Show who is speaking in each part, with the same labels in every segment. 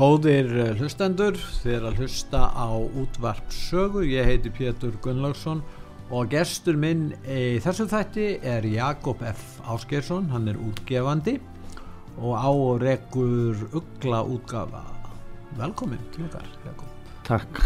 Speaker 1: Góðir eh, hlustendur, þið er að hlusta á útvarp sögu, ég heiti Pétur Gunnlaugsson og gestur minn í þessu þætti er Jakob F. Áskersson, hann er útgefandi og á rekur ugla útgafa. Velkomin til okkar, Jakob.
Speaker 2: Takk.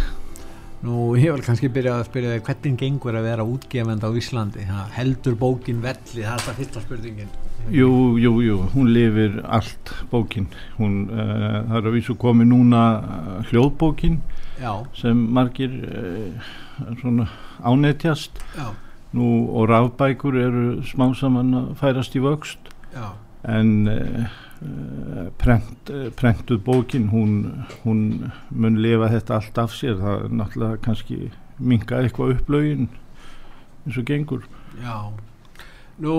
Speaker 1: Nú, ég vil kannski byrja að spyrja þig hvernig gengur að vera útgefandi á Íslandi? Ha, heldur bókin velli? Það er það fyrsta spurningin.
Speaker 2: Jú, jú, jú, hún lifir allt bókin. Hún, uh, það er að vísu komið núna uh, hljóðbókin
Speaker 1: Já,
Speaker 2: sem margir uh, svona ánetjast.
Speaker 1: já,
Speaker 2: Nú og rafbækur eru smá saman að færast í vöxt
Speaker 1: já,
Speaker 2: en uh, prent, prentuð bókin, hún, hún mun lifa þetta allt af sér. Það er náttúrulega kannski minga eitthvað upplögin eins og gengur.
Speaker 1: já. Nú,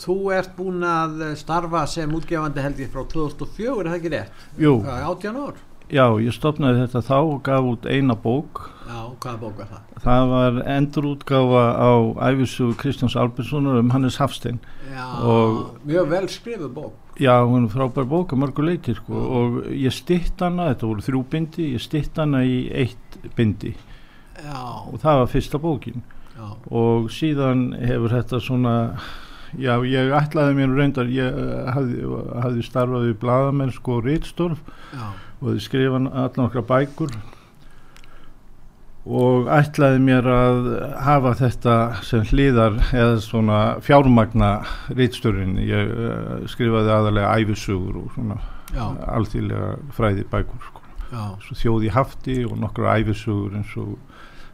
Speaker 1: þú ert búin að starfa sem útgefandi held ég frá 2004, er það ekki rétt?
Speaker 2: Jú,
Speaker 1: 18 ár?
Speaker 2: já, ég stopnaði þetta þá og gaf út eina bók
Speaker 1: Já, hvaða bók var það?
Speaker 2: Það var endurútgáfa á æfisugu Kristjáns Albertssonar um Hannes Hafstein.
Speaker 1: Já,
Speaker 2: Og-
Speaker 1: mjög vel skrifuð bók.
Speaker 2: Já, hún er frábær bók að mörgu leiti sko, og ég stitt hana, þetta voru þrjú bindi, ég stitt hana í eitt bindi
Speaker 1: Já,
Speaker 2: og það var fyrsta bókin
Speaker 1: já,
Speaker 2: og síðan hefur þetta svona, já ég ætlaði mér reyndar, ég eh, hafði, hafði starfað við bladamennsku og rítstörf
Speaker 1: já,
Speaker 2: og þið skrifa allan okkar bækur. Og ætlaði mér að hafa þetta sem hliðar eða svona fjármagna rítstörinn ég uh, skrifaði aðalega æfisugur og svona
Speaker 1: já,
Speaker 2: alþýðlega fræði bækur sko. þjóði hafti og nokkra æfisugur eins og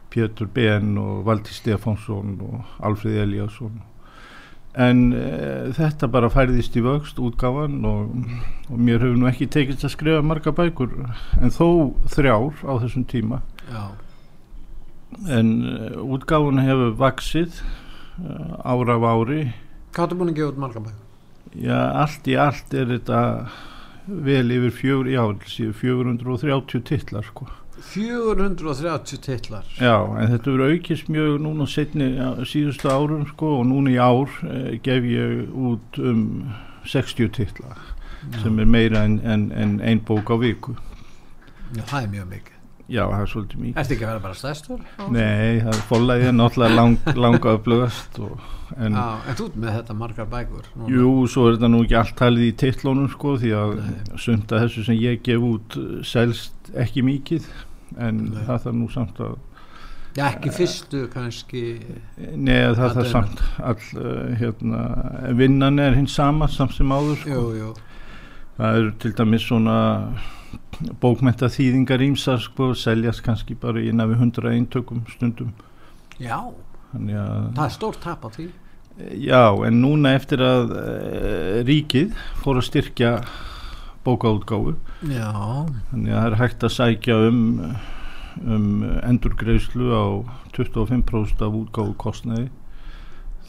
Speaker 2: Pétur Ben og Valdi Stefánsson og Alfred Eliasson en uh, þetta bara færðist í vöxt útgáfan og, og mér hefur nú ekki tekist að skrifa marga bækur en þó þrjár á þessum tíma.
Speaker 1: Já,
Speaker 2: en uh, útgáfan hefur vaksið uh, ára af ári.
Speaker 1: Hvað áttu búin að gefa út marga bækur?
Speaker 2: já allt í allt er þetta vel yfir fjögur, já, séu 430 titlar sko
Speaker 1: 430 titlar.
Speaker 2: Já, en þetta verður aukist mjög núna setni síðustu árum sko og núna í ár eh, gef ég út um 60 titla sem er meira en, en, en ein bók á viku.
Speaker 1: Já, það er mjög mikið.
Speaker 2: Já, það er svolítið mikið.
Speaker 1: Ertu ekki að vera bara stærstur?
Speaker 2: Nei, það er fólæðið náttúrulega lang, langa upplögast og en
Speaker 1: Já, en þú ert með þetta margar bækur. núna.
Speaker 2: jú, svo er þetta nú ekki allt talið í titlunum sko því að að þessu sem ég gef út eh, selst ekki mikið en
Speaker 1: Nei.
Speaker 2: það þarf nú samt að
Speaker 1: Já, ekki fyrstu kannski.
Speaker 2: Nei, það
Speaker 1: Að
Speaker 2: þarf samt all, uh, hérna, vinnan er hins sama samt sem áður sko.
Speaker 1: Jú, jú.
Speaker 2: það eru til dæmis svona bókmenta þýðingar ímsar sko, seljast kannski bara í nafi hundra eintökum stundum.
Speaker 1: Já,
Speaker 2: Þannig að,
Speaker 1: það er stórt tap á því.
Speaker 2: já, en núna eftir að uh, ríkið fór að styrkja bókaútgáfu.
Speaker 1: Já,
Speaker 2: þannig að það er hægt að sækja um um endurgreislu á 25% af útgáfu kostnaði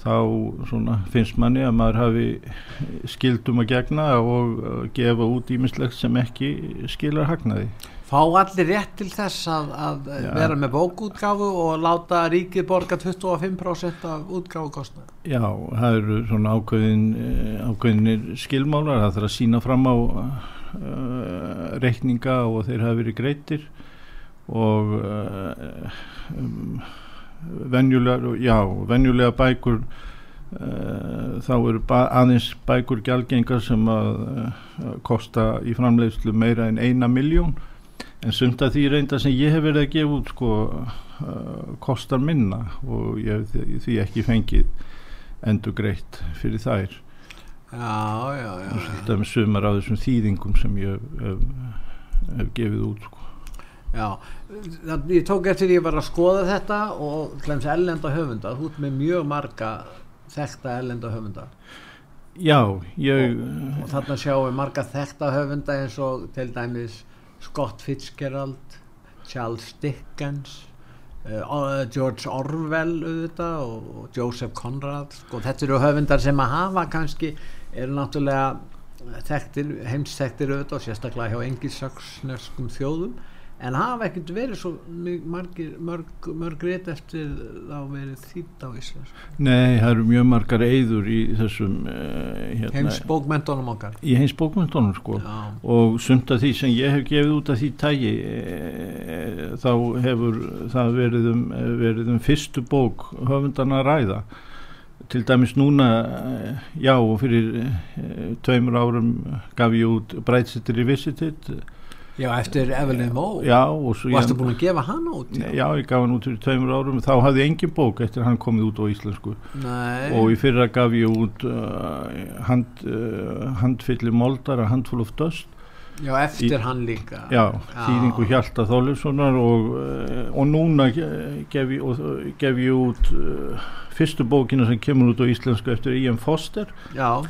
Speaker 2: þá svona finnst manni að maður hafi skildum að gegna og uh, gefa út ímislegt sem ekki skilar hagnaði.
Speaker 1: Fá allir rétt til þess að, að vera með bókútgáfu og láta ríkið borga 25% af útgáfukostnað.
Speaker 2: Já, það eru svona ákveðin, eh, ákveðinir skilmálar, það þarf að sína fram á uh, reikninga og þeir hafa verið greitir og uh, um, venjulega, já, venjulega bækur uh, þá eru aðeins bækur gjaldgengar sem að uh, kosta í framleiðslu meira en eina miljón en sumt að því reynda sem ég hef verið að gefa út sko uh, kostar minna og ég hef því- ekki fengið endur greitt fyrir þær
Speaker 1: Já, já, já.
Speaker 2: með sumar á þessum þýðingum sem ég hef, hef, hef gefið út sko.
Speaker 1: Já, það, ég tók eftir því að ég var að skoða þetta og hlæms ellenda höfunda, þú ert með mjög marga þekta ellenda höfunda.
Speaker 2: Já, ég,
Speaker 1: og þarna sjáum við marga þekta höfunda eins og til dæmis Scott Fitzgerald, Charles Dickens, uh, George Orwell auðvitað og, og Joseph Conrad. Og þetta eru höfundar sem að hafa kannski eru náttúrulega þekktir, heimsþektir auðvitað og sérstaklega hjá engilsaksneskum þjóðum en hafa ekkert verið svo margir, mörg, mörg reyt eftir þá verið þýtt á Íslands
Speaker 2: nei, það eru mjög margar eyður í þessum uh, hérna,
Speaker 1: heimsbókmentunum okkar.
Speaker 2: Í heimsbókmentunum sko.
Speaker 1: Já.
Speaker 2: og sumt af því sem ég hef gefið út af því tægi e, þá hefur það verið um, verið um fyrstu bók höfundan að ræða. Til dæmis núna e, já og fyrir tveimur árum gaf ég út Brightsittir Revisited
Speaker 1: Já, eftir Evelyn
Speaker 2: já
Speaker 1: Varstu
Speaker 2: ég,
Speaker 1: búin að gefa hann út?
Speaker 2: já? Ég gaf hann út fyrir tveimur árum þá hafði ég engin bók eftir hann komið út á íslensku.
Speaker 1: Nei.
Speaker 2: Og í fyrra gaf ég út uh, hand, uh, handfylli moldar að handfull of dust.
Speaker 1: Já, eftir
Speaker 2: Í-
Speaker 1: hann líka.
Speaker 2: Já, þýðingu Hjalta Þóliðssonar og, uh, og núna ge- gef ég, og, uh, gef ég út uh, fyrstu bókina sem kemur út á íslensku eftir Ian Foster.
Speaker 1: Já,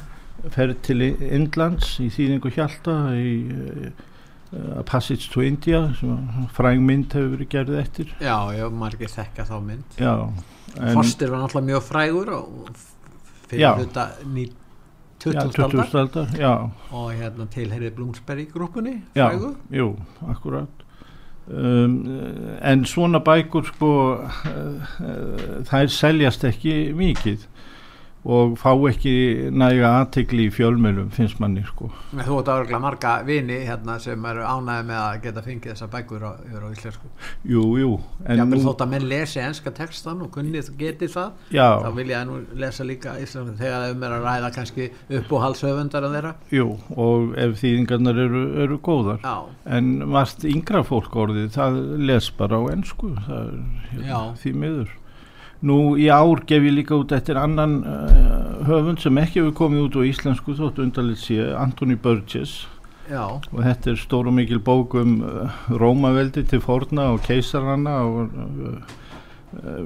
Speaker 2: ferð til Indlands í þýðingu Hjalta í uh, Passage to India sem fræng mynd hefur verið gerð eftir
Speaker 1: já, já, margir þekka þá mynd
Speaker 2: já,
Speaker 1: Foster var náttúrulega mjög frægur og
Speaker 2: Já.
Speaker 1: fyrir
Speaker 2: já,
Speaker 1: 20. aldar
Speaker 2: 20. aldar já,
Speaker 1: og hérna tilherið Bloomsbury grúpunni
Speaker 2: Já,
Speaker 1: frægu
Speaker 2: jú, akkurat um, en svona bækur sko uh, uh, þær seljast ekki mikið og fá ekki næga aðtegli í fjölmjölum finnst manni sko.
Speaker 1: Þú ert áregla marga vini hérna sem eru ánæði með að geta fengið þessa bækur á, á íslensku.
Speaker 2: Jú, jú, nú
Speaker 1: þótt að menn lesi enska textan og kunnið getið það þá
Speaker 2: já,
Speaker 1: vil ég nú lesa líka íslensku þegar þeim er að ræða kannski upp og halshöfundar en þeirra.
Speaker 2: Jú, og ef þýðingarnar eru, eru góðar.
Speaker 1: Já,
Speaker 2: en margt yngra fólk orðið það les bara á ensku það er hérna, því miður nú í ár gef ég líka út eftir annan uh, höfund sem ekki hefur komið út á íslensku þótt undarlið sé Anthony Burgess.
Speaker 1: Já,
Speaker 2: og þetta er stór og mikil bók um uh, Rómaveldi til forna og keisarana og uh,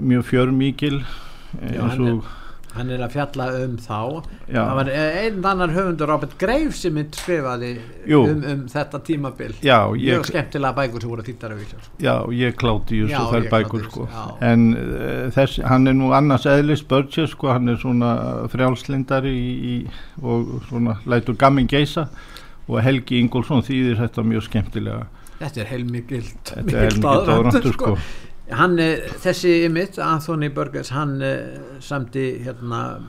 Speaker 2: mjög fjörmikil
Speaker 1: Já,
Speaker 2: eins og
Speaker 1: hann er að fjalla um þá.
Speaker 2: Já.
Speaker 1: það var einn annar höfundur Robert Graves sem mynd skrifaði um, um þetta tímabil.
Speaker 2: Já,
Speaker 1: mjög
Speaker 2: ég,
Speaker 1: skemmtilega bækur sem voru þýttar af íslensku
Speaker 2: já, ég kláti just og þær bækur sko. en uh, þess, hann er nú annars eðlis Burgess sko, hann er svona frjálslindari í, í, og svona lætur gamin geisa og Helgi Ingólfsson þýðir þetta mjög skemmtilega.
Speaker 1: Þetta er heilmikilt
Speaker 2: þetta er mikið dórantur sko.
Speaker 1: Hann er, þessi ymitt Anthony Burgess, hann uh, samti hérna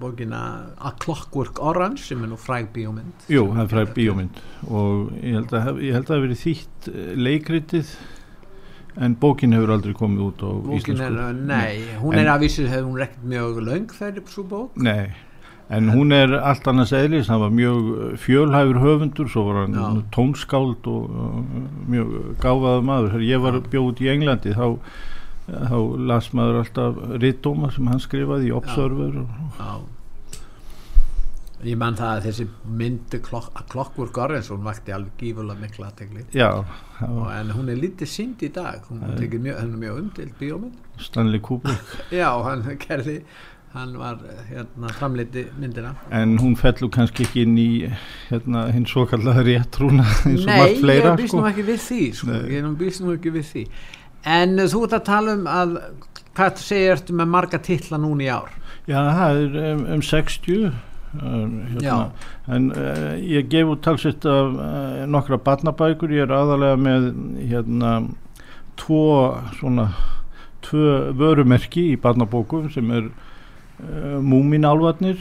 Speaker 1: bókina A Clockwork Orange sem er nú fræg bíómynd.
Speaker 2: Jú, það er fræð bíómynd. Og ég held að, hef- ég held að það hafi verið þýtt eh, leikritið en bókin hefur aldrei komið út á íslensku.
Speaker 1: nei, hún
Speaker 2: En-
Speaker 1: er að vísu hefur hún ekkert mjög löng þeirri svo bók?
Speaker 2: Nei, en hún er allt annars eðlis, hann var mjög uh, fjölhæfur höfundur, svo var hann
Speaker 1: Já.
Speaker 2: tónskáld og uh, mjög gáfaður maður. Ég var bjóð í Englandi þá, þá las maður alltaf rittdóma sem hann skrifaði í Observer og,
Speaker 1: Já. Ég man það að þessi myndi klok, Clockwork Orange, hún vakti alveg gífulega mikla aðtegli en hún er lítið synd í dag. Hún mjög, hann er mjög umdild bíómynd.
Speaker 2: Stanley Kubrick.
Speaker 1: Já, hann gerði hann var hérna framleiti myndina
Speaker 2: en hún fellur kannski ekki inn í hérna, hinn svo kallaða réttrúna eins og
Speaker 1: nei,
Speaker 2: margt fleira
Speaker 1: ég býst
Speaker 2: sko.
Speaker 1: nú ekki við því sko.
Speaker 2: Nei.
Speaker 1: ég býst nú ekki við því en uh, þú ert að tala um að hvað segir ertu með marga titla núna í ár
Speaker 2: Já, það er um, um 60 um, hérna, en uh, ég gef út talsett af uh, nokkra barnabækur, ég er aðalega með hérna tvo svona tvö vörumerki í barnabókum sem er Múminálvarnir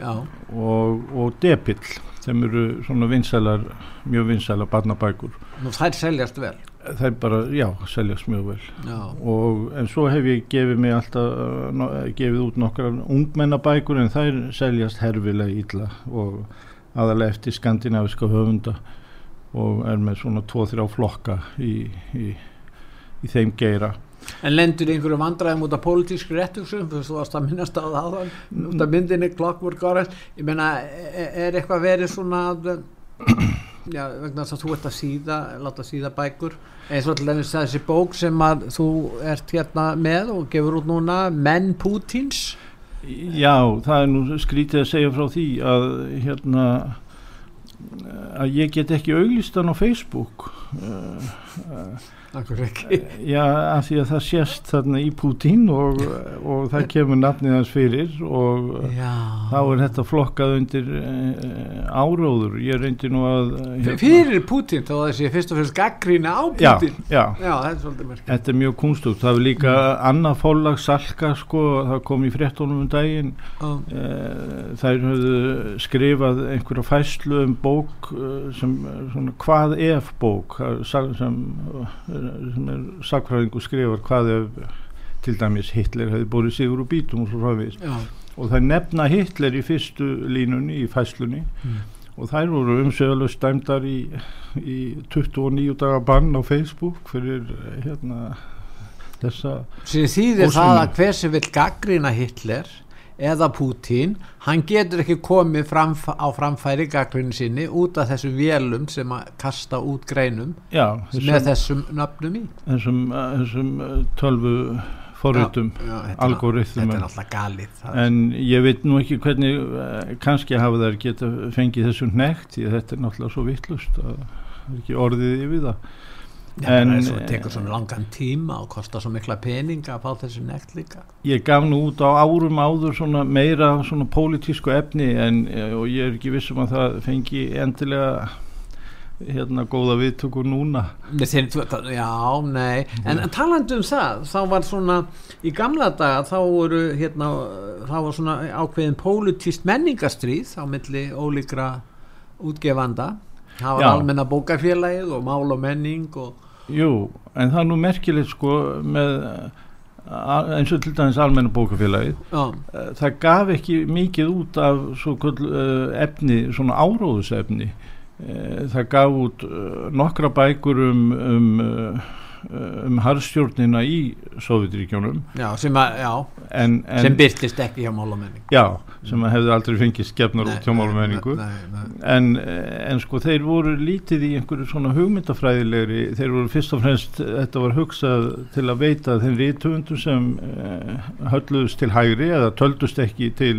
Speaker 1: já,
Speaker 2: og, og Depill sem eru svona vinsælar mjög vinsælar barnabækur.
Speaker 1: Nú þær seljast vel.
Speaker 2: Er bara, já, seljast mjög vel.
Speaker 1: Já,
Speaker 2: og en svo hef ég gefið mig alltaf uh, no, gefið út nokkrar ungmennabækur en þær seljast herfilega illa og aðalega eftir skandinaviska höfunda og er með svona 2-3 flokka í, í, í þeim geira
Speaker 1: En lendur einhverju vandræðum út af pólitískri réttugsum, þú varst að minnast á það áðan, út af myndinni Clockwork Orange, ég meina, er, er eitthvað verið svona að Já, vegna þess að þú ert að síða, láta síða bækur eins og allir þessi bók sem að þú ert hérna með og gefur út núna Menn Pútins
Speaker 2: Já, það er nú skrítið að segja frá því að hérna að ég get ekki auglistan á Facebook. Uh, uh,
Speaker 1: Akkur ekki
Speaker 2: Já, af því að það sést þarna í Putin og, og það kemur nafnið hans fyrir og
Speaker 1: Já.
Speaker 2: þá er þetta flokkað undir uh, áróður ég reyndi nú að
Speaker 1: hérna. Fyrir Putin þá þessi fyrst og fyrst gaggrína á Putin
Speaker 2: Já, já.
Speaker 1: er
Speaker 2: Þetta er mjög kunstugt, það er líka mm. annað fólag Salka sko, það kom í fréttónum um daginn
Speaker 1: oh.
Speaker 2: uh, þær höfðu skrifað einhverja fæslu um bók uh, sem svona hvað ef bók sem, sem er sakfræðingu skrifar hvað ef til dæmis Hitler hefði búið sigur úr bítum og svo frávís og það nefna Hitler í fyrstu línunni í fæslunni mm. og þær voru umsögulegst dæmdar í, í 29 daga bann á Facebook fyrir hérna þessa
Speaker 1: Sér þýðir það að hver sem vil gaggrina Hitler eða Putin, hann getur ekki komið fram, á framfæri gaglunni sinni út af þessum vélum sem að kasta út greinum
Speaker 2: já,
Speaker 1: þessum, með þessum nöfnum í.
Speaker 2: þessum, þessum uh, tölvu forritum algoritmum.
Speaker 1: þetta er alltaf galið
Speaker 2: en ég veit nú ekki hvernig uh, kannski hafa þær geta fengið þessum nekt því þetta er náttúrulega svo vittlust að það er ekki orðið yfir það
Speaker 1: en það tekur svona langan tíma og kostar svo mikla peninga að fá þessu nekt líka.
Speaker 2: Ég gaf nú út á árum áður svona meira svona pólitísku efni en eh, og ég er ekki vissum að það fengi endilega hérna góða viðtökur núna.
Speaker 1: Þeir, já, nei. En, talandu um það, þá var svona í gamla daga þá voru hérna, þá var svona ákveðin pólitíst menningastrýð á milli ólíkra útgefanda það var almenna bókafélagið og mál og menning og
Speaker 2: Jú, en það er nú merkilegt sko með eins og til dæmis almenna bókafélagið. Já. Eh, það gaf ekki mikið út af svo uh, efni, svona áróðusefni uh, það gaf út nokkra bækur um um um harðstjórnina í Sovjetríkjónum
Speaker 1: sem, sem byrtist ekki hjá málamenningu
Speaker 2: já, sem hefði aldrei fengið skefnar út hjá málamenningu en, en sko þeir voru lítið í einhverju svona hugmyndafræðilegri þeir voru fyrst og fremst þetta var hugsað til að veita þeim rítvöndum sem uh, hölluðust til hægri eða töldust ekki til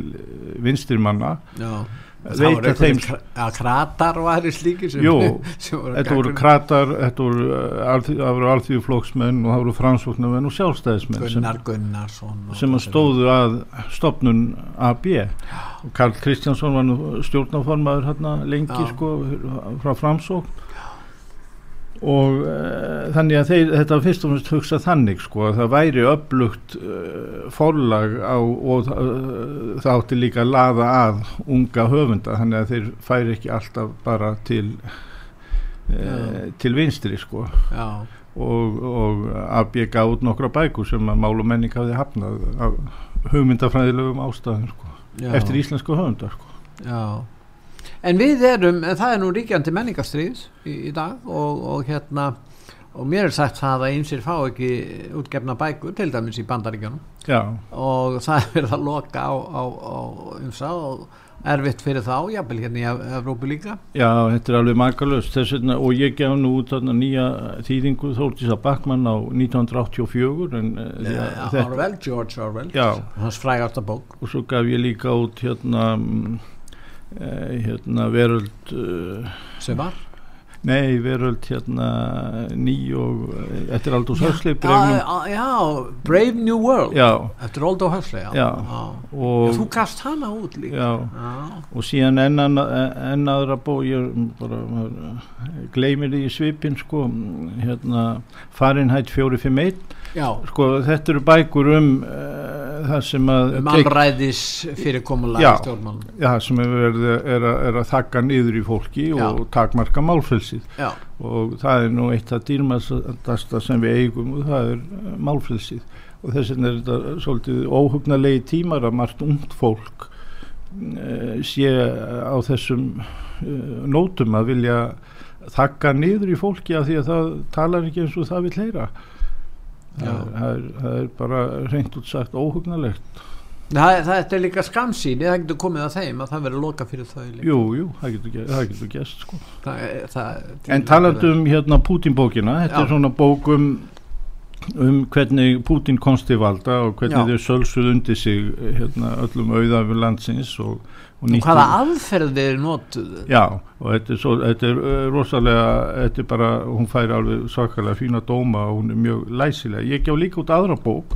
Speaker 2: vinstirmanna
Speaker 1: já það voru þeim kratar var í slíki
Speaker 2: jú, þetta voru kratar þetta voru, uh, voru alþjóðu flóksmenn og það voru fransvoknarmenn og sjálfstæðismenn
Speaker 1: Gunnar Gunnarsson
Speaker 2: sem að stóðu að stopnun AB og Karl Kristjánsson var nú stjórnaformaður hérna lengi sko frá framsókn og uh, þannig að þeir, þetta fyrst og fyrst hugsa þannig sko að það væri upplugt uh, forlag á, og uh, það átti líka að laða að unga höfunda þannig að þeir færi ekki alltaf bara til til vinstri sko Já. og, og að bjega út nokkra bækur sem að mál og menning hafi hafnað af hugmyndafræðilegum ástæðum sko Já. eftir íslensku höfundar sko
Speaker 1: Já en við erum, það er nú ríkjandi menningastrýðs í, í dag og, og hérna og mér er sagt það að einsir fá ekki útgefna bækur til dæmis í bandaríkjónum og það er verið að loka á, á, á umsá og erfitt fyrir þá, jábel hérna í Evrópu líka.
Speaker 2: Já, þetta er alveg makalust og ég gef nú út þarna nýja þýðingu Þórtísa Backmann á 1984 en,
Speaker 1: eh, ja, ja, Orwell, George Orwell hans frægasta bók.
Speaker 2: Og svo gaf ég líka út hérna Eh, hérna veröld
Speaker 1: uh, sem var?
Speaker 2: Nei, veröld hérna ný og eh, eftir Aldous Huxley
Speaker 1: já, já, Brave New World.
Speaker 2: Já.
Speaker 1: eftir Aldous Huxley og þú gafst hana út líka.
Speaker 2: Og síðan enn aðra bó ég bara gleymir því svipin sko hérna Fahrenheit 451 sko þetta eru bækur um uh, það sem að
Speaker 1: um alræðis fyrirkomulega stjórnmálum
Speaker 2: já, sem er, er, er að þakka niður í fólki já. og takmarka málfrelsið já. og það er nú eitt af dýrmastasta sem við eigum og það er uh, málfrelsið og þess vegna er þetta svolítið óhugnarlegi tímar að margt ungt fólk uh, sé á þessum uh, nótum að vilja þakka niður í fólki af því að það talar ekki eins og það vil heyra það er, það er bara reynd út sagt óhugnalegt
Speaker 1: Það, það er líka skamsýni, það getur komið að þeim að það verður loka fyrir þau líka.
Speaker 2: Jú, jú, það getur, ge- það getur gæst sko.
Speaker 1: Það, það,
Speaker 2: En talandi um hérna Putin-bókina, þetta
Speaker 1: Já.
Speaker 2: er svona bók um, um hvernig Putin komst til valda og hvernig
Speaker 1: Já.
Speaker 2: þau sölsuð undir sig hérna, öllum auðafur landsins og, og
Speaker 1: hvaða aðferðir notuðu?
Speaker 2: Já, og þetta er, svo, þetta er uh, rosalega, þetta er bara, hún fær alveg svakalega fína dóma og hún er mjög læsilega. Ég gef líka út aðra bók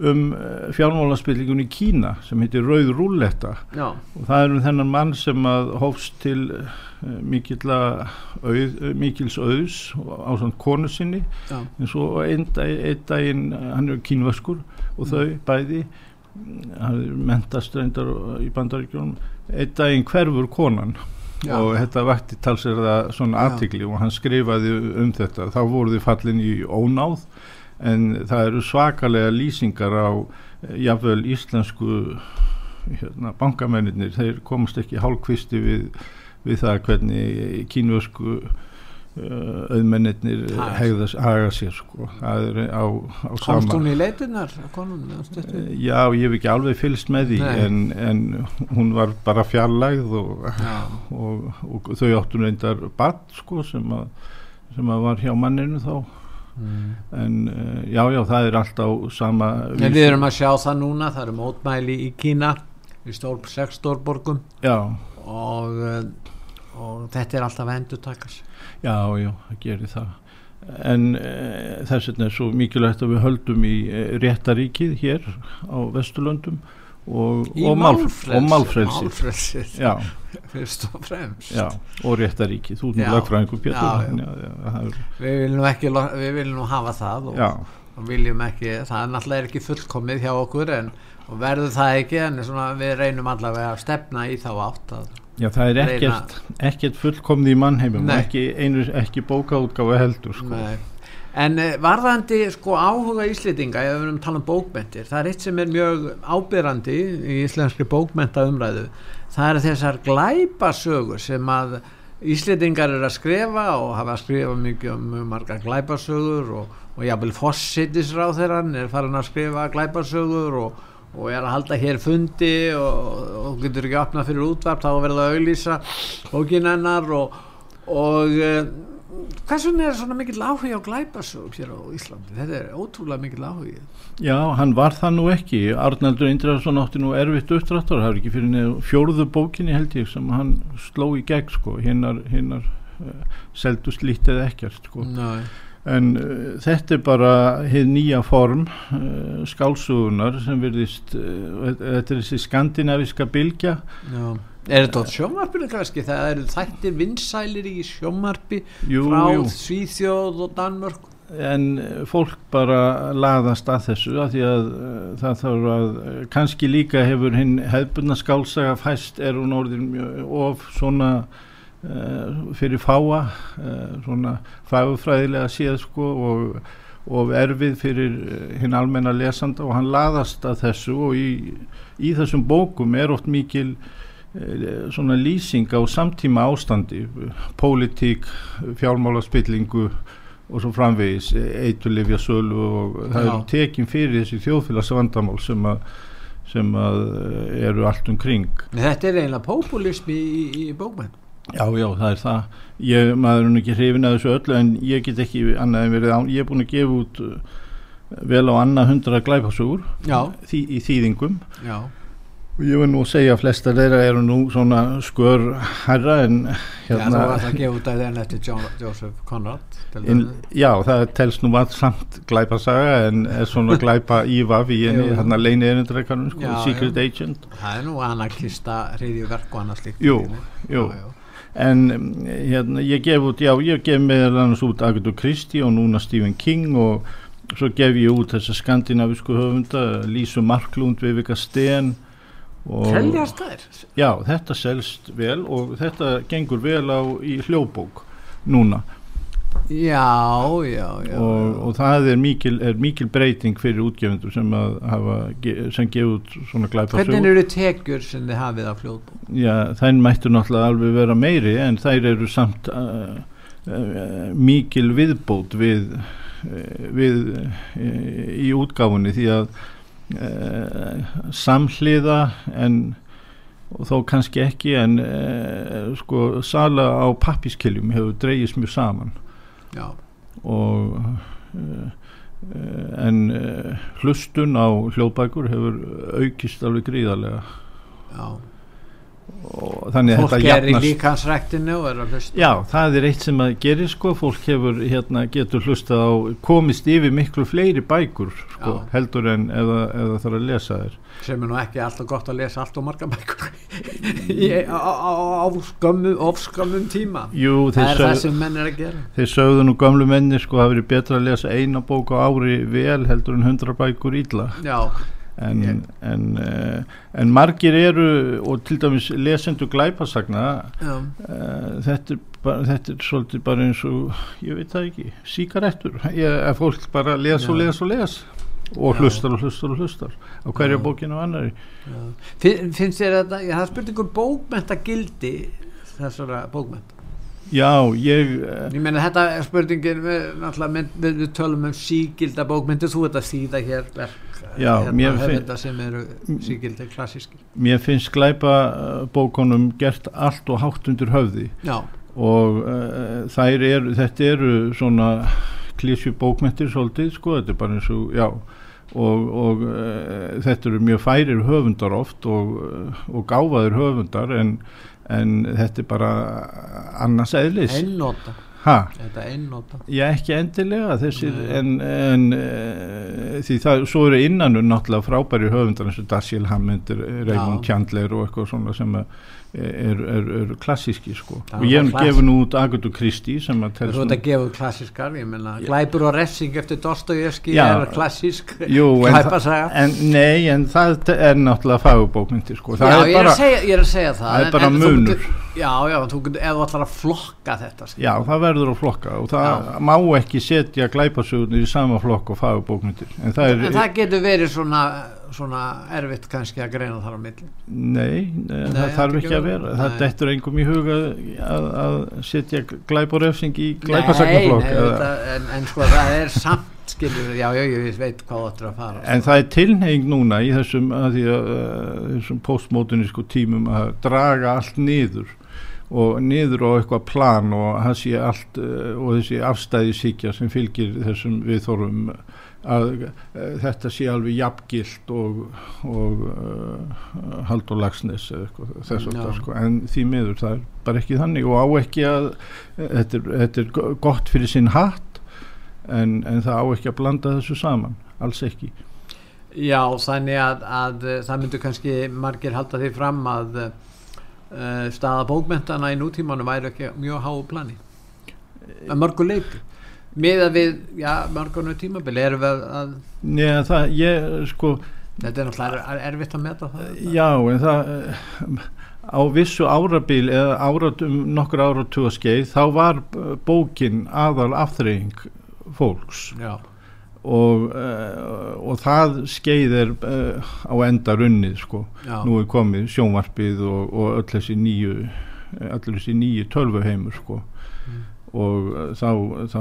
Speaker 2: um uh, fjármálaspillingun í Kína sem heitir Rauð Rúlletta.
Speaker 1: Já,
Speaker 2: og það er um þennan mann sem að hófst til mikilla auð, mikils auðs á svona konu sinni.
Speaker 1: Já,
Speaker 2: en svo einn dag, ein daginn hann er kínvaskur og þau bæði mm, hann mentast reyndar í bandaríkjónum einn daginn hverfur konan
Speaker 1: já.
Speaker 2: og þetta vakti talsverða svona
Speaker 1: Já.
Speaker 2: aðtikli og hann skrifaði um þetta þá voru þið fallin í ónáð en það eru svakalega lýsingar á jafnvel íslensku hérna, bankamennir þeir komast ekki hálfkvisti við, við það hvernig kínvösku auðmennir
Speaker 1: Haga sér.
Speaker 2: hegða, haga sér sko. á, á
Speaker 1: Komst hún í stuttu?
Speaker 2: Eh, Já, ég hef ekki alveg fylgst með því en, en hún var bara fjarlægð og, og, og þau áttu reyndar badd sko sem að, sem að var hjá manninu þá
Speaker 1: mm.
Speaker 2: en uh, já já það er allt á sama
Speaker 1: En við erum að sjá það núna, það eru mótmæli í Kína, í stór, sex stórborgum
Speaker 2: já,
Speaker 1: og, eh, og þetta er alltaf endur takast.
Speaker 2: já já það gerir það. En uh, þess vegna er svo mikilvægt að við höldum í uh, réttaríkið hér á Vesturlöndum og, og, mál,
Speaker 1: málfrelsi. fyrst og fremst.
Speaker 2: já, og réttaríkið
Speaker 1: já,
Speaker 2: það er-
Speaker 1: Við viljum, ekki, við viljum nú hafa það og, og viljum ekki, það er náttúrulega ekki fullkomið hjá okkur en verður það ekki en svona, við reynum allavega að stefna í þá átt að
Speaker 2: Já, það er ekkert, ekkert fullkomni í mannheimum
Speaker 1: Nei.
Speaker 2: ekki, ekki bókaútgáfa heldur sko.
Speaker 1: En uh, varðandi sko áhuga íslendinga, ef við erum að tala um bókmentir, það er eitt sem er mjög ábyrrandi í íslenskri bókmenta umræðu, það eru þessar glæpasögur sem að íslendingar eru að skrifa og hafa að skrifa mikið um mjög margar glæpasögur og, og jafnvel fossitisráþeran er farin að skrifa glæpasögur og, og er að halda hér fundi og, og getur ekki opnað fyrir útvarp þá verða að auglýsa bókinennar og, og uh, Hvers vegna er svona mikill áhuga á glæpasögum hér á Íslandi? Þetta er ótrúlega mikill áhuga.
Speaker 2: Já, hann var það nú ekki Arnaldur Indriðarsson átti nú erfitt uppdráttur það er ekki fyrir neðu fjórðu bókinni held ég sem hann sló í gegn sko, hinnar, hinnar uh, seldust lítið ekkert sko.
Speaker 1: Nei.
Speaker 2: En uh, þetta er bara heið nýja form uh, skálsugunar sem virðist uh, þetta er þessi skandinaviska bylgja
Speaker 1: Já. Er þetta á sjómarpinu kannski? Það eru þættir vinsælir í sjómarpi
Speaker 2: jú,
Speaker 1: frá
Speaker 2: jú.
Speaker 1: Svíþjóð og Danmörk.
Speaker 2: en eh, fólk bara laðast að þessu að því að það þarf að kannski líka hefur hinn hefbundna skálsaga fæst er hún orðin mjög of svona fyrir fáa uh, svona fagufræðilega séð sko og, og erfið fyrir uh, hinn almenna lesanda og hann laðast að þessu og í, í þessum bókum er oft mikil eh, svona lýsing á samtíma ástandi pólitík, fjármálaspillingu og svo framvegis eitulifja sölu og það
Speaker 1: Já.
Speaker 2: eru tekin fyrir þessi þjóðfélagsvandamál sem að sem að eh, eru allt umkring
Speaker 1: Þetta er eiginlega populismi í, í, í bókmenn.
Speaker 2: Já, já, það er það ég, maður er nú ekki hrifin að þessu öllu en ég get ekki annað en verið á ég er búin að gefa út uh, vel á annað hundra glæpasugur
Speaker 1: Já.
Speaker 2: þý, í þýðingum
Speaker 1: Já.
Speaker 2: og ég vil nú segja að flestar þeirra eru nú svona skör herra en
Speaker 1: Já, þú
Speaker 2: hérna
Speaker 1: varst að gefa út að þeirn eftir Joseph Conrad.
Speaker 2: In, já, það telst nú að samt glæpasaga en er svona glæpa ívaf í henni, hérna leini erindreikanum sko,
Speaker 1: Já,
Speaker 2: Secret
Speaker 1: já.
Speaker 2: Agent
Speaker 1: Það er nú anarkista hriðjuverk og annað slíkt.
Speaker 2: Jú,
Speaker 1: Já,
Speaker 2: jú.
Speaker 1: já.
Speaker 2: En um, hérna, ég gef út, já, ég gef meðal annars út Agatha Christie og núna Stephen King og svo gef ég út þessa skandinavisku höfunda Lísu Marklund, Vivika Sten og
Speaker 1: Teljast þær?
Speaker 2: já, þetta selst vel og þetta gengur vel á í hljóbók núna
Speaker 1: Já, já, já.
Speaker 2: og, og það er mikil, er mikil breyting fyrir útgefundur sem að hafa sem gefa út svona glæpa
Speaker 1: Hvernig eru tekjur sem þið hafið á fljóðbók?
Speaker 2: Já, þær mættu náttúrulega alveg vera meiri en þær eru samt uh, uh, mikil viðbót við, uh, við uh, í útgáfunni því að uh, samhliða en og þó kannski ekki en uh, sko sala á pappiskiljum hefur dreyjist mjög saman
Speaker 1: Já.
Speaker 2: og uh, en hlustun á hljóðbækur hefur aukist alveg gríðarlega
Speaker 1: Já fólk er í líkansræktinu og er að hlusta.
Speaker 2: Já, það er eitt sem að gerir sko, fólk hefur, hérna, getur hlustað á komist yfir miklu fleiri bækur sko, heldur en eða, eða þarf að lesa þér
Speaker 1: sem er nú ekki alltaf gott að lesa allt og marga bækur. Á, ofskömmum tíma.
Speaker 2: Jú,
Speaker 1: það er það
Speaker 2: sög,
Speaker 1: sem menn er að gera.
Speaker 2: þeir sögðu nú gamlu menni sko, það verið betra að lesa eina bók á ári vel heldur en hundra bækur illa.
Speaker 1: Já,
Speaker 2: en,
Speaker 1: Ég-
Speaker 2: en, uh, en margir eru og til dæmis lesendur glæpasagna uh, þetta, er bara, þetta er svolítið bara eins og ég veit það ekki, síkarettur að fólk bara les og les og les og hlustar og hlustar og hlustar á hverja bókinu og annari
Speaker 1: já. Fin, finnst þér já, það spurningur bókmenta gildi þessara bókmenta
Speaker 2: já, ég uh,
Speaker 1: ég meina þetta er spurningin við, mynd, við, tölum um sígilda bókmyndir þú ert að þýða hér verk
Speaker 2: Já,
Speaker 1: hérna, höfunda sem eru sígildi klassíski
Speaker 2: mér finnst glæpa bókunum gert allt og hátt undir höfði.
Speaker 1: Já,
Speaker 2: og uh, eru, þetta eru svona klísju bókmentir svolítið sko, þetta er bara eins og, já og, og uh, þetta eru mjög færir höfundar oft og, og gáfaðir höfundar en, en þetta er bara annars eðlis.
Speaker 1: Einnóta
Speaker 2: já ekki endilega þessir en, en uh, því það, svo eru innanur náttúrulega frábæri höfundar eins og Dashiell Hammond, Raymond. Chandler og eitthvað svona sem að er, er, er klassíski sko
Speaker 1: Það
Speaker 2: og
Speaker 1: er
Speaker 2: ég hef gefið nú út Agatha Christie sem að
Speaker 1: þú
Speaker 2: telst
Speaker 1: ert
Speaker 2: nú
Speaker 1: að gefa út klassískar ég meina glæpur og refsing eftir Dostojevski
Speaker 2: Já.
Speaker 1: er klassísk
Speaker 2: Jú, en,
Speaker 1: glæpasaga
Speaker 2: en nei, en það er náttúrulega fagbókmyndir sko, það
Speaker 1: já,
Speaker 2: er
Speaker 1: ég, er
Speaker 2: bara
Speaker 1: að segja, ég er að segja það
Speaker 2: það er
Speaker 1: en-
Speaker 2: bara
Speaker 1: en þú
Speaker 2: munur.
Speaker 1: getur- já, já, þú getur, þú ætlar að flokka þetta skilur.
Speaker 2: já, það verður að flokka og það má ekki setja glæpasögunir í sama flokk og fagbókmyndir en það er,
Speaker 1: það getur verið svona, svona erfitt kannski að greina þar á milli
Speaker 2: nei, nei,
Speaker 1: Nei,
Speaker 2: það þarf
Speaker 1: ekki
Speaker 2: að
Speaker 1: vera.
Speaker 2: vera það
Speaker 1: Nei.
Speaker 2: dettur engum í huga að, að setja glæp og refsing í
Speaker 1: nei, nei, þetta, en, en sko það er samt skilur, já, já, ég veit hvað þú ættir að fara
Speaker 2: En það er tilheng núna í þessum, uh, þessum postmodernísku tímum að draga allt niður og niður á eitthvað plan og það allt uh, og þessi afstæði síkja sem fylgir þessum viðþórum að uh, þetta sé alveg jafngilt og, og uh, Haldur Lagsnes þess að það sko. En því miður það er bara ekki þannig og á ekki að þetta er, þetta er go- gott fyrir sinn hatt en, en það á ekki að blanda þessu saman alls ekki.
Speaker 1: Já, þannig að, að það myndu kannski margir halda því fram að uh, staða bókmentana í nútímanu væri ekki mjög háu plani. Að mörgu leiti með að við, já, mörgunu tímabili erum við að,
Speaker 2: Nei, það, ég, sko,
Speaker 1: þetta er náttúrulega er, erfitt að meta það
Speaker 2: já, en það, eh, á vissu árabil eða áratum, nokkur áratuga skeið, þá var bókin aðal afþreying fólks
Speaker 1: já,
Speaker 2: og, uh, og það skeið er uh, á enda runnið, sko.
Speaker 1: já,
Speaker 2: Nú er komið sjónvarpið og, og öll þessi nýju, allir þessi nýju tölvuheimur, sko. Og uh, þá, þá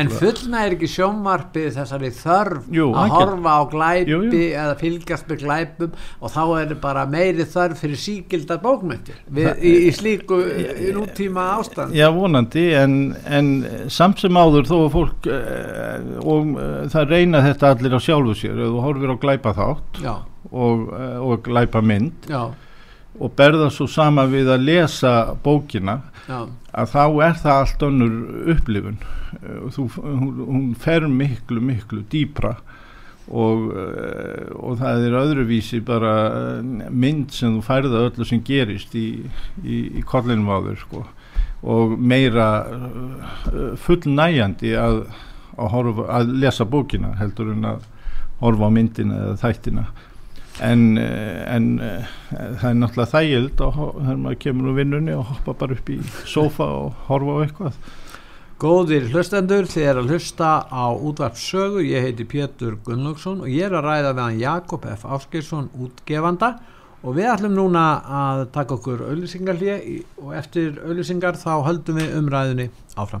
Speaker 1: en fullna er ekki sjónvarpið þessari þörf
Speaker 2: Jú,
Speaker 1: að
Speaker 2: það
Speaker 1: horfa á glæpi
Speaker 2: Jú, jú.
Speaker 1: eða fylgjast með glæpum og þá er bara meiri þörf fyrir síkildar bókmentir við,
Speaker 2: Það-
Speaker 1: í, í slíku í nútíma ástand.
Speaker 2: Já, vonandi, en, en samt sem áður þó að fólk uh, og uh, það reyna þetta allir á sjálfu sér, þú horfir á glæpa þátt og, og glæpa mynd
Speaker 1: já,
Speaker 2: og berða svo sama við að lesa bókina
Speaker 1: já.
Speaker 2: að þá er það allt önnur upplifun. Uh, þú, hún, hún fer miklu, miklu dýpra og, uh, og það er öðruvísi bara uh, mynd sem þú færða öllu sem gerist í, í, í þér sko. og meira fullnægjandi að, að, horfa, að lesa bókina heldur en að horfa á myndina eða þættina en, eh, en eh, það er náttúrulega þægild og þegar maður kemur úr vinnunni og hoppa bara upp í sofa og horfa á eitthvað
Speaker 1: Góðir hlustendur, þið er að hlusta á útvarp sögu, ég heiti Pétur Gunnlaugsson og ég er að ræða við hann Jakob F. Áskilsson útgefanda og við ætlum núna að taka okkur auðlýsingarlið og eftir auðlýsingar þá höldum við umræðinni áfram.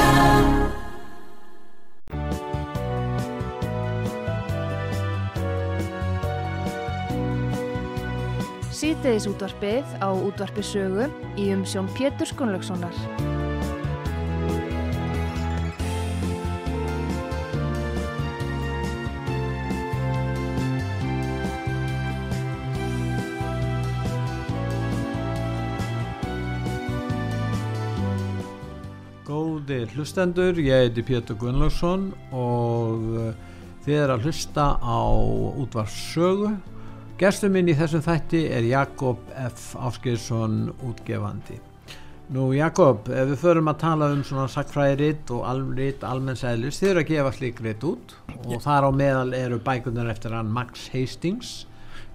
Speaker 3: Sýteðis útvarpið á útvarpisögu í umsjón Pétur Skunlökssonar.
Speaker 1: Góði hlustendur, ég heiti Pétur Gunnlaugsson og uh, þið er að hlusta á útvarssögu. Gestur minn í þessum þætti er Jakob F. Áskilsson útgefandi. Nú Jakob, ef við förum að tala um svona sakfræðiritt og alritt almennsæðlis, þið eru að gefa slík ritt út og þar á meðal eru bækunar eftir hann Max Hastings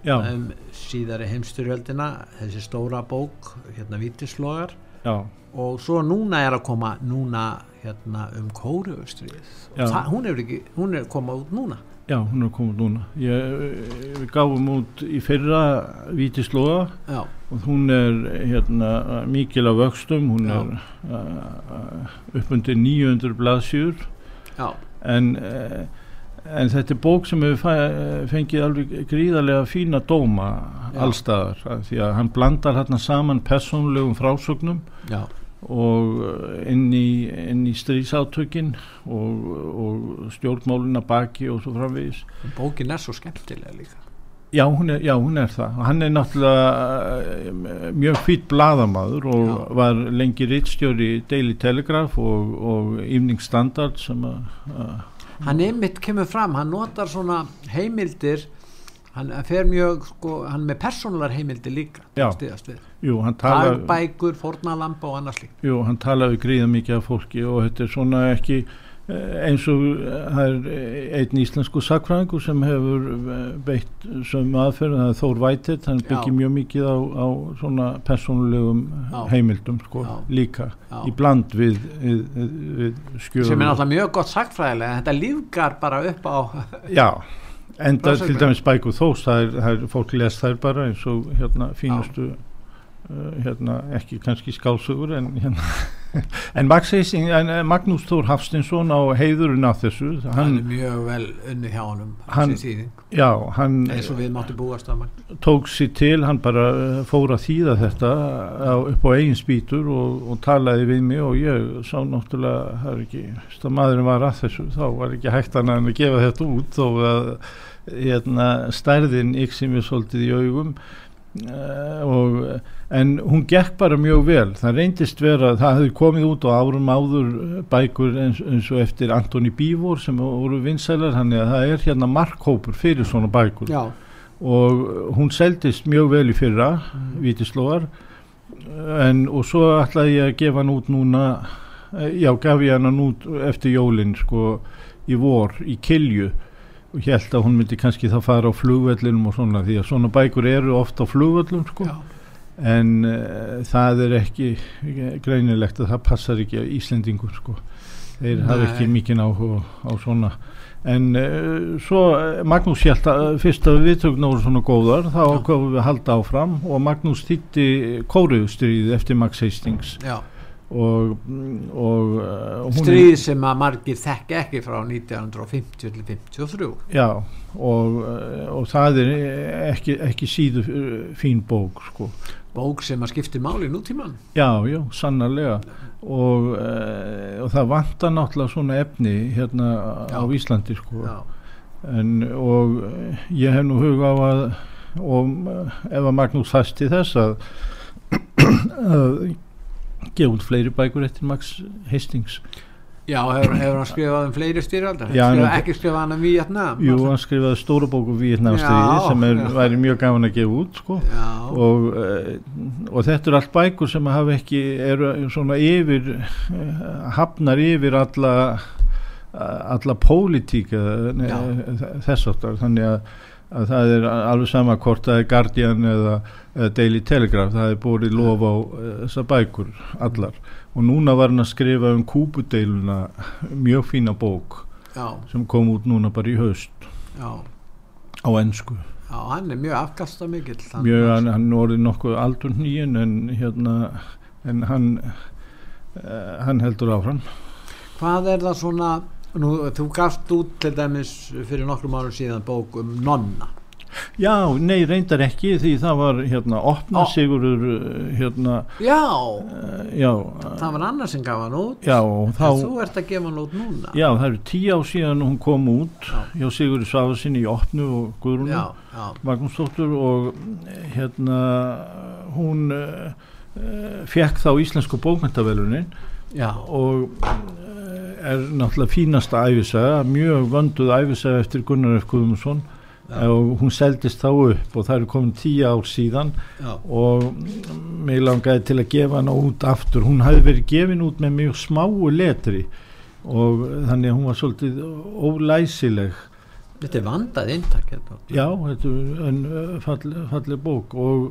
Speaker 2: Já,
Speaker 1: um síðari heimstyrjöldina, þessi stóra bók, hérna Vítislogar
Speaker 2: já,
Speaker 1: og svo núna er að koma núna hérna um kóruustrið
Speaker 2: Já.
Speaker 1: hún er ekki, hún er að koma út núna
Speaker 2: já, hún er komið núna. Ég, við gáum út í fyrra Vítislóa
Speaker 1: já,
Speaker 2: og hún er hérna mikil af vöxtum, hún
Speaker 1: Já.
Speaker 2: er uh, upp undir 900 blaðsjur
Speaker 1: já,
Speaker 2: en, uh, en þetta er bók sem hefur fengið alveg gríðarlega fína dóma allstaðar því að hann blandar hérna saman persónulegum frásögnum
Speaker 1: já,
Speaker 2: og uh, inn í, inn í stríðsátökin og, og stjórnmáluna baki og svo framvegis.
Speaker 1: Bókin er svo skemmtilega líka.
Speaker 2: Já hún, er, já, hún er það. Hann er náttúrulega uh, mjög fýtt blaðamaður og
Speaker 1: Já.
Speaker 2: var lengi rittstjóri Daily Telegraph og, og Evening Standard sem að uh,
Speaker 1: hann einmitt kemur fram, hann notar svona heimildir hann fer mjög, sko, hann með persónular heimildir líka
Speaker 2: jú, talar
Speaker 1: dagbækur, fórnalampa og annars líka
Speaker 2: Jú, hann talaði gríða mikið af fólki og þetta er svona ekki eh, eins og eh, það er eh, einn íslensku sakfræðingur sem hefur beitt sömu aðferð, það er Þór Vætið, hann byggir mjög mikið á, á svona persónulegum
Speaker 1: Já.
Speaker 2: heimildum sko,
Speaker 1: Já.
Speaker 2: líka
Speaker 1: Já.
Speaker 2: í bland við, við, við, við skjöfum.
Speaker 1: sem er náttúrulega mjög gott sagfræðilega en þetta lífgar bara upp á
Speaker 2: Já, enda
Speaker 1: Frásögn.
Speaker 2: til dæmis bækur þós, það er, það er fólk les þær bara eins og hérna fínustu uh, hérna ekki kannski skálsugur en hérna. En, eh, Magnús Þór Hafstinsson á heiðurinn af þessu
Speaker 1: hann
Speaker 2: hann,
Speaker 1: er mjög vel unni hjá honum
Speaker 2: Hann- já, hann tók sér til, hann bara eh, fór að þýða þetta á, upp á eigin spýtur og, og talaði við mig og ég sá náttúrulega er ekki, maðurinn var að þessu þá var ekki hægt en að gefa þetta út þó að hérna, stærðin yksi mér svolítið í augum og en hún gekk bara mjög vel. Það reyndist vera, það hefði komið út á árum áður eh, bækur eins, eins og eftir Antoni Bívor sem voru vinsælar, þannig að það er hérna markhópur fyrir svona bækur.
Speaker 1: Já,
Speaker 2: og hún seldist mjög vel í fyrra
Speaker 1: Mm.
Speaker 2: vítislóar. En og svo ætlaði ég að gefa hann út núna eh, já, gaf ég hann út eftir jólin sko í vor í Kilju og held að hún myndi kannski þá fara á flugvellinum og svona því að svona bækur eru ofta á flugvellum sko
Speaker 1: já,
Speaker 2: en uh, það er ekki greinilegt að það passar ekki að Íslendingur sko þeir hafa
Speaker 1: Nei.
Speaker 2: ekki mikinn áhuga á svona en uh, svo uh, Magnús held að fyrst að viðtökn voru svona góðar þá
Speaker 1: Já.
Speaker 2: ákveðum við að halda áfram og Magnús þýtti kóruðustrið eftir Max Hastings
Speaker 1: já.
Speaker 2: Og, og uh,
Speaker 1: stríð sem að margir þekki ekki frá 1950 til 53
Speaker 2: já og, uh, og það er ekki, ekki síðu uh, fín bók sko.
Speaker 1: Bók sem að skipti máli í nútíman
Speaker 2: Já, já, sannarlega. Og, uh, og það vantar náttúrulega svona efni hérna á
Speaker 1: Já.
Speaker 2: Íslandi sko. En, og ég hef nú huga á að og ef að Magnús fasti þess að að gefa út fleiri bækur eftir Max Hastings.
Speaker 1: Já hefur, hefur hann skrifað um fleiri styrjaldar? Ekki skrifað hann um Vietnam
Speaker 2: Jú, hann skrifaði stóra bóku Vietnamstríði
Speaker 1: Já,
Speaker 2: sem er, væri mjög gaman að gefa út sko. Og, uh, og þetta er allt bækur sem hafa ekki eru svona yfir uh, hafnar yfir alla alla pólitík eða, nei,
Speaker 1: Já.
Speaker 2: þess áttar þannig að að það er alveg sama hvort það er Guardian eða, eða Daily Telegraph, það er búið lof á uh, þessar bækur allar. Og núna var hann að skrifa um kúpudeiluna mjög fína bók
Speaker 1: já,
Speaker 2: sem kom út núna bara í haust
Speaker 1: já,
Speaker 2: á ennsku
Speaker 1: já, hann er mjög afkasta mikill
Speaker 2: mjög, hann, hann orðið nokkuð aldur nýjun en hérna en hann uh, hann heldur áfram.
Speaker 1: Hvað er það svona, nú, þú gafst út til dæmis fyrir nokkrum árum síðan bók um nonna.
Speaker 2: Já, nei, reyndar ekki því það var hérna opna
Speaker 1: Ó.
Speaker 2: sigurur uh, hérna,
Speaker 1: Já,
Speaker 2: uh, já,
Speaker 1: það var annar sem gaf hann út.
Speaker 2: já, og
Speaker 1: En
Speaker 2: þá
Speaker 1: þú ert að gefa hann út núna.
Speaker 2: Já, það eru tíu á síðan hún kom út
Speaker 1: Já.
Speaker 2: hjá Sigurði Svafarsinni í opnu og Guðrúnu
Speaker 1: já, já,
Speaker 2: Magnúsdóttur og eh, hérna hún uh, fekk þá íslensku bókmyndavelunin
Speaker 1: já,
Speaker 2: og er náttúrulega fínasta æfisaga, mjög vönduð æfisaga eftir Gunnar F. Guðmundsson.
Speaker 1: Já.
Speaker 2: og hún seldist þá upp og það eru komin tíu ár síðan.
Speaker 1: Já,
Speaker 2: og mig langaði til að gefa hana út aftur. Hún hafi verið gefin út með mjög smáu letri. Og þannig að hún var svolítið ólæsileg.
Speaker 1: Þetta er vandað hérna.
Speaker 2: já, þetta er en falleg, falleg bók. Og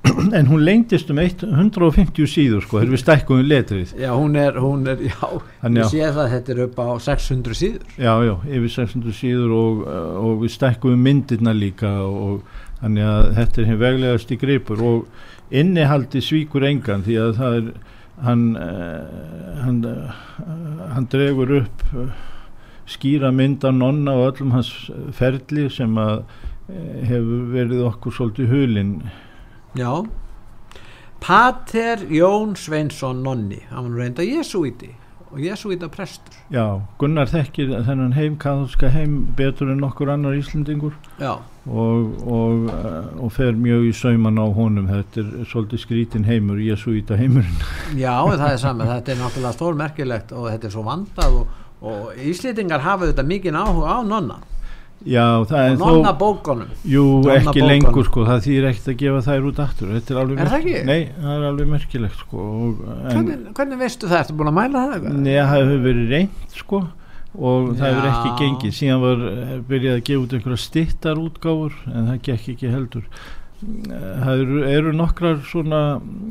Speaker 2: en hún lengdist um eitt- 150 síður sko, þegar við stækkum við letrið
Speaker 1: Já, hún er, hún er, já,
Speaker 2: Þannig
Speaker 1: ég
Speaker 2: að-
Speaker 1: sé það að þetta er upp á 600 síður.
Speaker 2: já, já, yfir 600 síður og, og við stækkum við myndirna líka og þannig að þetta er hér veglegast í greipur og innihaldi svíkur engan því að það er hann uh, hann, uh, hann dregur upp uh, skýra mynd af nonna og öllum hans ferli sem að hefur verið okkur svolítið hulinn
Speaker 1: Já. Pater Jón Sveinsson Nonni, hann var reynda Jésúíti og Jésúíta prestur.
Speaker 2: Já, Gunnar þekkir þennan heim, kathólska heim betur en nokkur annar Íslendingur
Speaker 1: Já,
Speaker 2: og, og, uh, og fer mjög í sauman á honum þetta er svolítið skrítin heimur Jésúíta heimurinn
Speaker 1: já, það er saman, þetta er náttúrulega stórmerkilegt og þetta er svo vandað og, og Íslendingar hafa þetta mikið áhuga á nonna
Speaker 2: Já, það er
Speaker 1: og nonna
Speaker 2: þó
Speaker 1: bókunum.
Speaker 2: Jú,
Speaker 1: nonna
Speaker 2: ekki
Speaker 1: bókunum.
Speaker 2: lengur sko, það þýr ekkert að gefa þær út aftur Þetta er alveg
Speaker 1: Er það
Speaker 2: merk-
Speaker 1: ekki?
Speaker 2: Nei, það er alveg merkilegt sko og,
Speaker 1: Hvernig, hvernig veistu það? Ertu búin að mæla það?
Speaker 2: Nei, það hefur verið reynd sko og það hefur ekki
Speaker 1: Já.
Speaker 2: gengið síðan var eh, byrjað að gefa út einhverja stittar útgáfur en það gekk ekki heldur það eru, eru nokkrar svona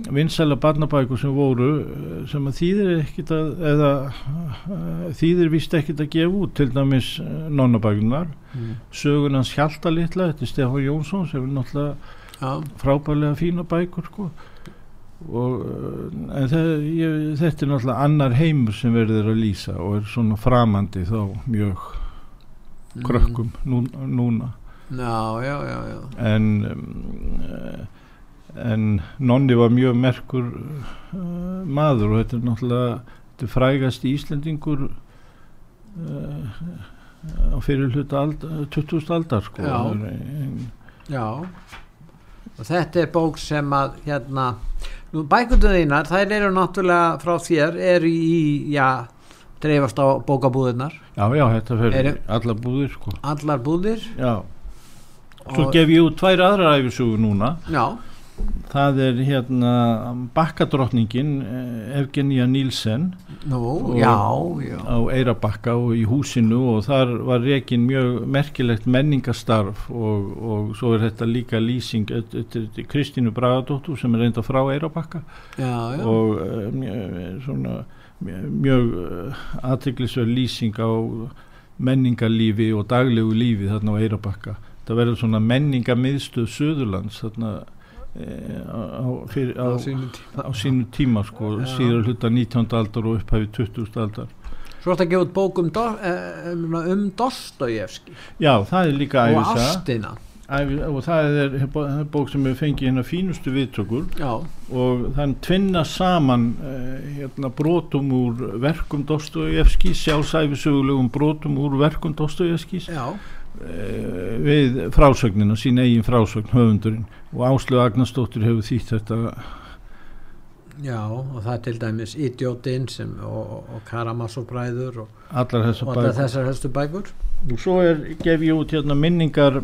Speaker 2: vinsæla barnabækur sem voru eh, sem að þýðir ekkit að eða eh, þýðir vist ekkit að gefa út til dæmis eh, nonnabækunar
Speaker 1: Mm.
Speaker 2: sögunans Hjalta litla, þetta er Stefán Jónsson sem er náttúrulega
Speaker 1: Já,
Speaker 2: frábærlega fína bækur sko og en það, ég, þetta er náttúrulega annar heimur sem verður að lýsa og er svona framandi þá mjög
Speaker 1: Mm.
Speaker 2: krökkum nú, núna
Speaker 1: Já, já, já, já.
Speaker 2: en um, uh, en Nonni var mjög merkur uh, maður og þetta er náttúrulega þetta frægast Íslendingur uh, á fyrir hluta ald, 20. aldar sko
Speaker 1: Já.
Speaker 2: Ein-
Speaker 1: Já, og þetta er bók sem að hérna, nú bækundu þínar, þær eru náttúrulega frá þér, eru í, já, dreifast á bókabúðirnar,
Speaker 2: Já, já, þetta fyrir
Speaker 1: Eru-
Speaker 2: alla búðir sko.
Speaker 1: allar búðir.
Speaker 2: Já, svo gef ég út tvær aðrar æfisugur núna.
Speaker 1: Já,
Speaker 2: Það er hérna bakkadrottningin eh, Evgenia Nílsen á Eirabakka og í húsinu og þar var rekin mjög merkilegt menningastarf og, og svo er þetta líka lýsing Kristínu Bragadóttur sem er reynda frá Eirabakka og uh, mjög, svona mjög, mjög aðteglisverð lýsing á menningarlífi og daglegu lífi þarna á Eirabakka það verður svona menningarmiðstöð Suðurlands þarna e, á, fyrir, á,
Speaker 1: á
Speaker 2: á sínu tíma sko,
Speaker 1: Já.
Speaker 2: síður hluta 19. aldar og upphæfi 20. aldar
Speaker 1: Svo ætti að gefa út bók um, eh, um, um Dostojevski
Speaker 2: Já, það er líka
Speaker 1: og
Speaker 2: æfisa
Speaker 1: ástina.
Speaker 2: æfi, og það er, er bók sem við fengið hérna fínustu viðtökur
Speaker 1: Já,
Speaker 2: og þann tvinna saman uh, hérna, brotum úr verkum Dostojevski, sjálfsæfisögulegum brotum úr verkum Dostojevskis
Speaker 1: já,
Speaker 2: við frásögnina, sín eigin frásögn höfundurinn. Og Áslu Agnarsdóttir hefur þýtt þetta.
Speaker 1: Já, og það er til dæmis Idiotinn sem, og, og Karamazov bræður og,
Speaker 2: allar þessar
Speaker 1: og þessar helstu bækur.
Speaker 2: og svo er, gef ég út hérna minningar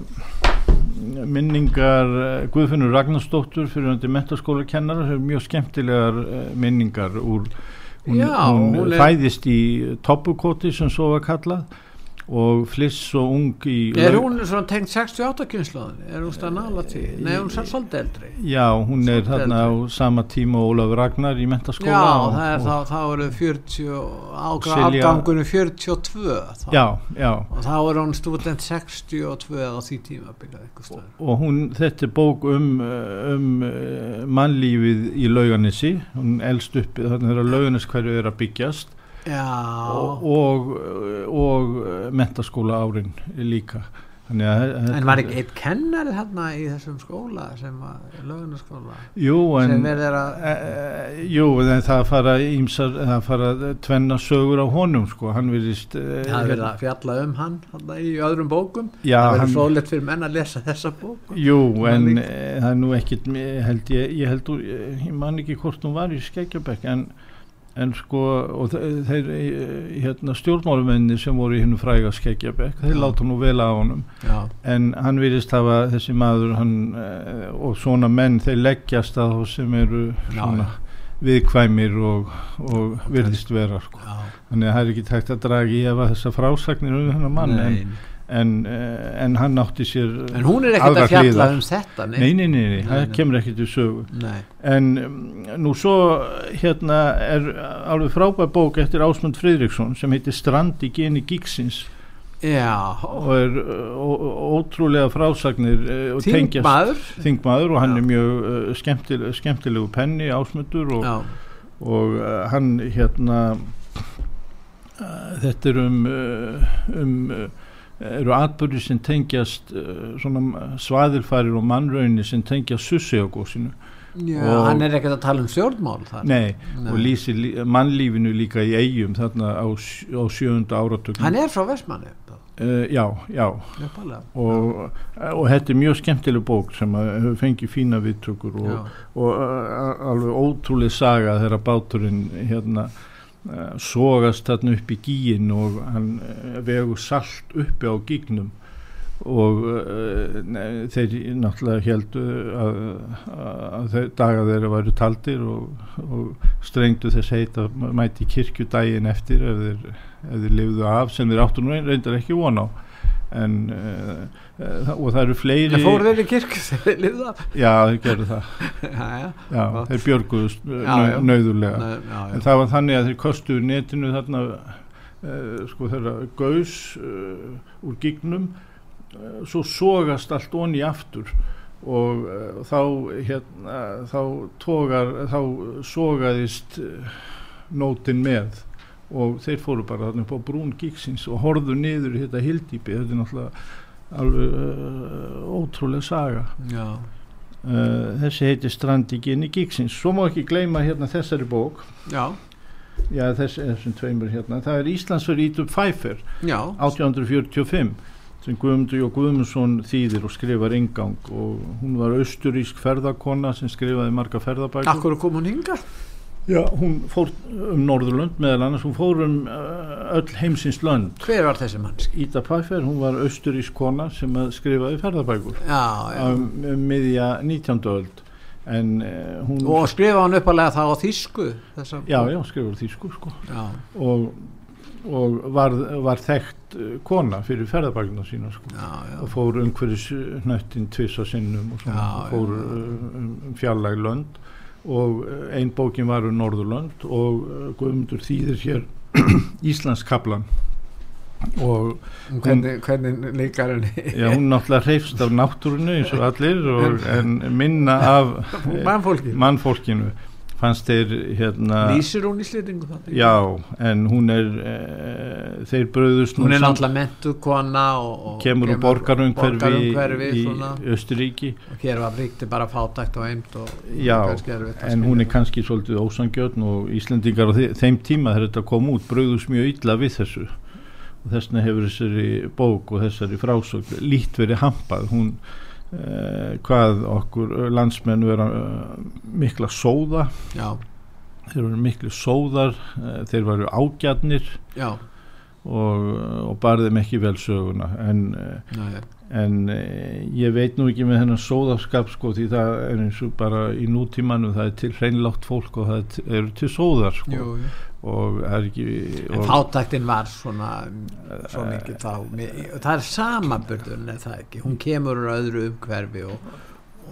Speaker 2: minningar uh, Guðfinnur Ragnarsdóttur fyrir hundi mentaskóla kennara sem er mjög skemmtilegar uh, minningar úr hún,
Speaker 1: Já,
Speaker 2: hún,
Speaker 1: hún
Speaker 2: fæðist í toppukoti sem svo var kallað og fliss og ung í
Speaker 1: Er hún svona tengt 68 kynnslóðin? Er hún stað nála til? Nei, hún er svolítið eldri
Speaker 2: Já, hún er
Speaker 1: Svolítið
Speaker 2: þarna á sama tíma og Ólaf Ragnar í mentaskóla
Speaker 1: Já,
Speaker 2: og,
Speaker 1: það er
Speaker 2: og,
Speaker 1: þá, þá eru 40 ákvæða
Speaker 2: Silja-
Speaker 1: afgangunum 42 þá.
Speaker 2: Já, já
Speaker 1: og þá er hún student 62 á því tíma byrjað
Speaker 2: og hún, þetta er bók um, um mannlífið í lauganissi, hún elst upp þannig að lauganis hverju er að byggjast og, og, og mentaskóla árin líka. Þannig að
Speaker 1: en var ekki eitt kennari þarna í þessum skóla sem var lögunaskóla
Speaker 2: jú, en,
Speaker 1: sem þeirra
Speaker 2: e, jú, en það fara ímsar, það fara tvenna sögur á honum sko, hann virðist e,
Speaker 1: það er verið að fjalla um hann þarna í öðrum bókum.
Speaker 2: Já,
Speaker 1: það verður fróðlegt fyrir menn að lesa þessa bók.
Speaker 2: Jú, en það er nú ekkit ég held ég, ég held, úr- ég man ekki hvort hún var í Skeggjabekk en, en sko og þe- þeir e, hérna, stjórnmálumenni sem voru í hennu fræga Skeggjabekk þeir
Speaker 1: Já.
Speaker 2: láta nú vel á honum
Speaker 1: já,
Speaker 2: en hann virðist hafa þessi maður hann, e, og svona menn þeir leggjast að þá sem eru
Speaker 1: Já,
Speaker 2: svona viðkvæmir og, og virðist vera sko.
Speaker 1: já,
Speaker 2: þannig að það er ekki tægt að draga í efa þessa frásagnir um hennar mann
Speaker 1: nei.
Speaker 2: en, eh, en hann átti sér
Speaker 1: en hún er ekkert að fjalla um þetta
Speaker 2: Nei, nei, nei, nei, það kemur ekki til sögu.
Speaker 1: Nei.
Speaker 2: en um, nú svo hérna er alveg frábær bók eftir Ásmund Friðriksson sem heitir Strand í geni gíksins
Speaker 1: já,
Speaker 2: og er ótrúlega frásagnir og tengjast
Speaker 1: þingmaður.
Speaker 2: Þingmaður og hann
Speaker 1: Já.
Speaker 2: er mjög uh, skemmtileg, skemmtilegu penni Ásmundur og, og uh, hann hérna uh, þetta er um um eru atbyrði sem tengjast svona svaðilfærir og mannraunir sem tengjast susseagósinu
Speaker 1: já
Speaker 2: Og-
Speaker 1: hann er ekkert að tala um stjórnmál þar.
Speaker 2: Nei,
Speaker 1: Nei.
Speaker 2: og lýsir lí, mannlífinu líka í eigum þarna á, á sjöunda áratökum
Speaker 1: hann er frá Vestmanni
Speaker 2: uh, Já, já.
Speaker 1: Uppalega
Speaker 2: og, og þetta er mjög skemmtileg bók sem hefur fengið fína viðtökur og,
Speaker 1: Já.
Speaker 2: og uh, alveg ótrúlega saga þegar báturinn hérna uh, sogast þarna upp í gíin og hann uh, vegur salt uppi á gígnum og uh, þeir náttúrulega heldu að, að daga þeirra væru taldir og, og strengdu þess heit að mæti kirkju daginn eftir ef þeir, ef þeir lifðu af sem þeir áttu nú reyndar ekki von á en uh, og það eru fleiri
Speaker 1: það fór þeir í þegar þeir lifða
Speaker 2: já, þeir gerðu það.
Speaker 1: Já, já,
Speaker 2: já, þeir björguðust
Speaker 1: Nei, já, já.
Speaker 2: en það var þannig að þeir kostuðu netinu þarna uh, sko þeirra gaus uh, úr gignum svo sogast allt onni aftur og þá hérna þá tógar þá sogaðist uh, nótin með og þeir fóru bara þarna upp á brún gigsins og horfðu niður í þetta hildýpi þetta er náttúrulega alveg uh, ótrúlega saga
Speaker 1: já.
Speaker 2: uh, þessi heitir Strandi geni gigsins svo má ekki gleyma hérna þessari bók
Speaker 1: já,
Speaker 2: Já, þess, þessum tveimur hérna. Það er Íslandsfjörð Ítup Pfeiffer,
Speaker 1: já
Speaker 2: 1845, sem Guðmundur Jó Guðmundsson þýðir og skrifar ingang og hún var austurísk ferðakona sem skrifaði marga ferðabækur.
Speaker 1: Akkur kom hún hinga?
Speaker 2: Já, hún fór um Norðurlönd meðal annars, hún fór um uh, öll heimsins lönd.
Speaker 1: Hver var þessi mannski?
Speaker 2: Íta Pfeiffer, hún var austurísk kona sem að skrifaði
Speaker 1: já.
Speaker 2: um, um miðja 19. öld. En uh, hún...
Speaker 1: Og skrifa hann uppalega það á þýsku? Þessa...
Speaker 2: Já, já, skrifaði þýsku, sko. Og, og var, var þekkt kona fyrir ferðabækuna sína sko.
Speaker 1: já, já.
Speaker 2: og fór umhverjus hnöttin tvisa sinnum og svona,
Speaker 1: Já,
Speaker 2: fór uh, um fjarlæg lönd og uh, ein bókin var um Norðurlönd og uh, Guðmundur þýðir hér Íslandskablan og
Speaker 1: Hvernig, hvernig líkar henni?
Speaker 2: já, hún náttúrulega hreifst af náttúrunu eins og allir og, en minna af
Speaker 1: Mannfólki?
Speaker 2: mannfólkinu fannst þeir hérna
Speaker 1: Lýsir hún í slýtingu það?
Speaker 2: Já, en hún er e, þeir bröðust
Speaker 1: Hún er náttúrulega mentuð kona og, og
Speaker 2: kemur úr borgarumhverfi í. Östuríki
Speaker 1: og hér var ríkti bara fátækt og eind og
Speaker 2: Já, en hún er kannski svolítið ósangjötn og Íslendingar á þe- þeim tíma þegar þetta kom út bröðust mjög illa við þessu og þessna hefur þessari bók og þessari frásögn lít verið hampað hún eh, hvað okkur eh, landsmenn vera eh, mikla sóða.
Speaker 1: Já,
Speaker 2: þeir eru miklu sóðar eh, þeir varu ágjarnir
Speaker 1: já,
Speaker 2: og, og barðum ekki vel söguna. En, eh,
Speaker 1: já.
Speaker 2: en eh, ég veit nú ekki með hennar sóðarskap sko því það er eins og bara í nútímanu það er til hreinlátt fólk og það er eru til sóðar sko.
Speaker 1: Jú, jú.
Speaker 2: Og það er ekki
Speaker 1: En
Speaker 2: og,
Speaker 1: fátæktin var svona svo mikið þá. Það er samaburðun er það ekki. Hún kemur úr öðru umhverfi og,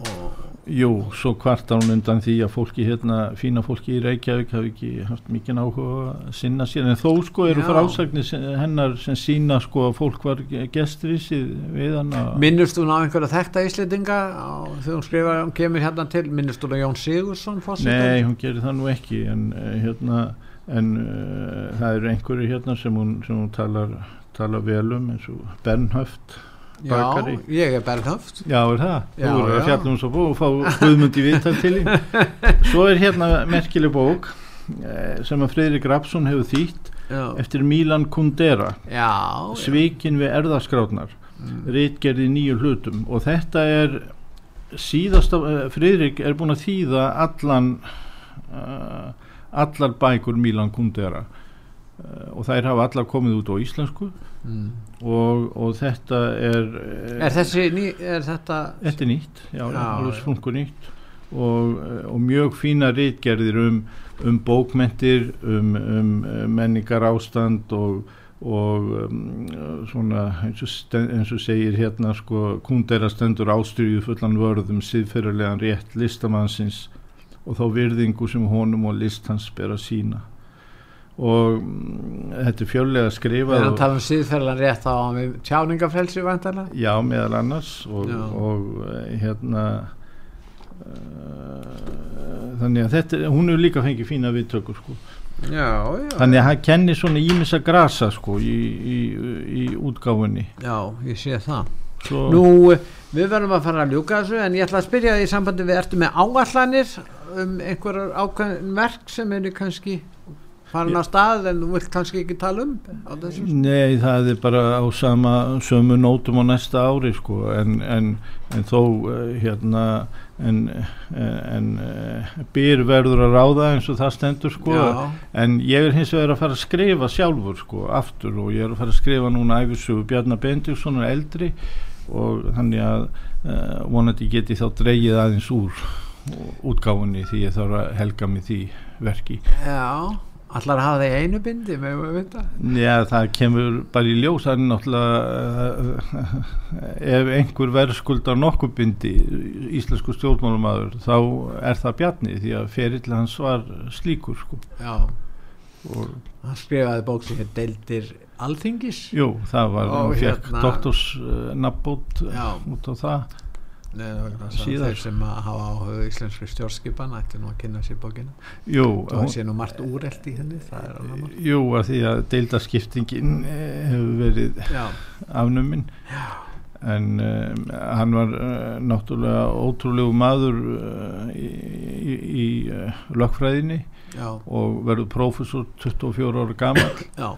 Speaker 1: og
Speaker 2: jú, svo kvartar hún undan því að fólki hérna, fína fólki í Reykjavík hafi ekki haft mikið áhuga að sinna sér. En þó sko eru frásagnir hennar sem sína sko að fólk var gestrisið við hana.
Speaker 1: Minnust þú ná einhverja þekta íslendinga á, þegar hún skrifar, hún kemur hérna til? Minnust þú ná Jón Sigursson fórsetann?
Speaker 2: Nei, hún gerir það nú ekki en uh, hérna en uh, það eru einhverju hérna sem hún, sem hún talar, talar vel um eins og Bernhöft
Speaker 1: Já,
Speaker 2: bakari.
Speaker 1: ég er Bernhöft
Speaker 2: Já, er það?
Speaker 1: Já,
Speaker 2: Þú eru
Speaker 1: já.
Speaker 2: að fjalla um svo bók og fá Guðmundi viðtal til þín Svo er hérna merkileg bók eh, sem að Freyrik Rapsson hefur þýtt
Speaker 1: Já,
Speaker 2: eftir Milan Kundera
Speaker 1: já, já.
Speaker 2: Svikin við erðaskráðnar
Speaker 1: Mm.
Speaker 2: Ritgerði í nýju hlutum og þetta er síðasta, uh, Friðrik er búin að þýða allan uh, allar bækur Milan Kundera. Uh, og þær hafa allar komið út á íslensku.
Speaker 1: Mm.
Speaker 2: og, og þetta er
Speaker 1: Er þessi, er þetta
Speaker 2: þetta er nýtt, já,
Speaker 1: Já,
Speaker 2: nýtt. Og, uh, og mjög fína ritgerðir um, um bókmentir um, um menningar ástand og og um, svona eins og, sten, eins og segir hérna sko kundera stendur ástyrju fullan vörðum siðferðarlegan rétt listamannsins og þá virðingu sem honum og list hans ber að sína og mm, þetta er fjörlega
Speaker 1: er
Speaker 2: skrifað
Speaker 1: hann
Speaker 2: og,
Speaker 1: tala um síðferðlan rétt á tjáningafrelsi vantarlega?
Speaker 2: já meðal annars og,
Speaker 1: Já.
Speaker 2: og eh, hérna uh, þannig að þetta er- hún hefur líka fengið fína viðtökur sko.
Speaker 1: Já, já.
Speaker 2: Þannig að hann kennir svona ímissa grasa sko í, í, í útgáfunni.
Speaker 1: Já, ég sé það.
Speaker 2: Svo,
Speaker 1: Nú, við verðum að fara að ljúka þessu en ég ætla að spyrja því í sambandi við ertu með áallanir um einhverjar ákveðin verk sem eru kannski farin á stað en þú vilt kannski ekki tala um
Speaker 2: Nei, það er bara á sama sömu nótum á næsta ári sko en, en, en þó uh, hérna en, en uh, byr verður að ráða eins og það stendur sko
Speaker 1: Já,
Speaker 2: en ég er hins vegar að fara að skrifa sjálfur sko aftur og ég er að fara að skrifa núna æfisugu Bjarnar Bendikson er eldri og þannig að uh, vonandi geti þá dreigið aðeins úr útgáfunni því ég þarf að helga mig því verki.
Speaker 1: Já Allar hafa í einu bindi með að vita?
Speaker 2: Já, það kemur bara í ljós það er náttúrulega uh, ef einhver verðskuldar nokkuð bindi íslensku stjórnmálumæður þá er það Bjarni því að ferill hans var slíkur sko.
Speaker 1: Já,
Speaker 2: og
Speaker 1: hann skrifaði bók sem heit Deildir Alþingis.
Speaker 2: Jú, það var, hann fekk
Speaker 1: hérna-
Speaker 2: doktors uh, út á það
Speaker 1: þeir sem að hafa áhuga íslenskri stjórnskipan ætti nú að kynna sér bókina.
Speaker 2: Jú,
Speaker 1: það
Speaker 2: hún,
Speaker 1: sé nú margt úrelt í henni það er
Speaker 2: jú að því að deildaskiptingin eh, hefur verið
Speaker 1: Já,
Speaker 2: afnumin. En um, hann var uh, náttúrulega ótrúlegu maður uh, í, í, í uh, lögfræðinni
Speaker 1: já,
Speaker 2: og verður prófessor 24 ára gammal
Speaker 1: já,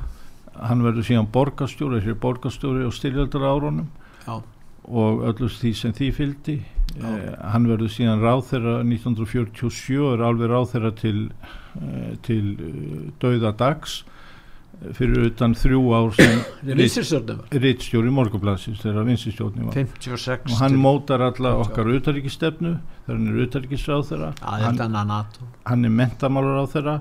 Speaker 2: hann verður síðan borgarstjóri þessi borgarstjóri á styrjaldar árunum
Speaker 1: já,
Speaker 2: og öllu því sem því fylgdi. Eh, hann verður síðan ráþeira 1947 er alveg ráþeira til eh, til uh, dauða dags eh, fyrir utan þrjú ár sem rittstjóri morgunblansins þegar vinsistjórni var
Speaker 1: 56
Speaker 2: og hann mótar alla
Speaker 1: 58.
Speaker 2: okkar utaríkistefnu þegar hann er utaríkisráð þeirra hann, hann er mentamálur á þeirra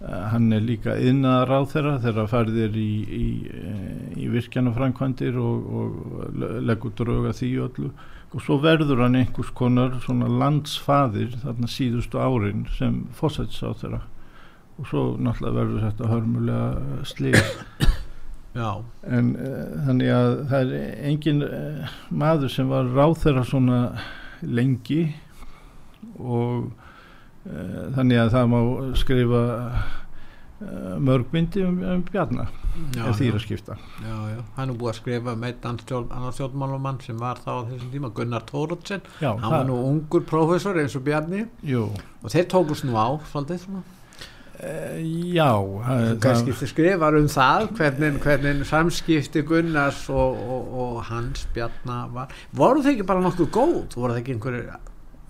Speaker 2: hann er líka yðnaðar á þeirra þegar færðir í, í, eh, í virkjanafrankvæmdir og, og le- leggur drauga því öllu. Og svo verður hann einhvers konar svona landsfaðir þarna síðustu árin sem fósæts á þeirra og svo náttúrulega verður þetta hörmulega slið en uh, þannig að það er engin uh, maður sem var ráð þeirra svona lengi og þannig að það má skrifa uh, mörgbindi um, um Bjarnar
Speaker 1: já,
Speaker 2: að skipta.
Speaker 1: Já, já. Hann er búið að skrifa um annan stjórn, annan stjórnmálumann sem var þá á þessum tíma Gunnar Tórótsen hann var nú ungur prófessor eins og Bjarni.
Speaker 2: Jú,
Speaker 1: og þeir tókust nú á svolítið svona.
Speaker 2: Uh, já
Speaker 1: kannski þið skrifar um það hvernig, hvernig samskipti Gunnars og, og, og hans Bjarnar var voru þau ekki bara nokkuð góð? Voru það ekki einhverju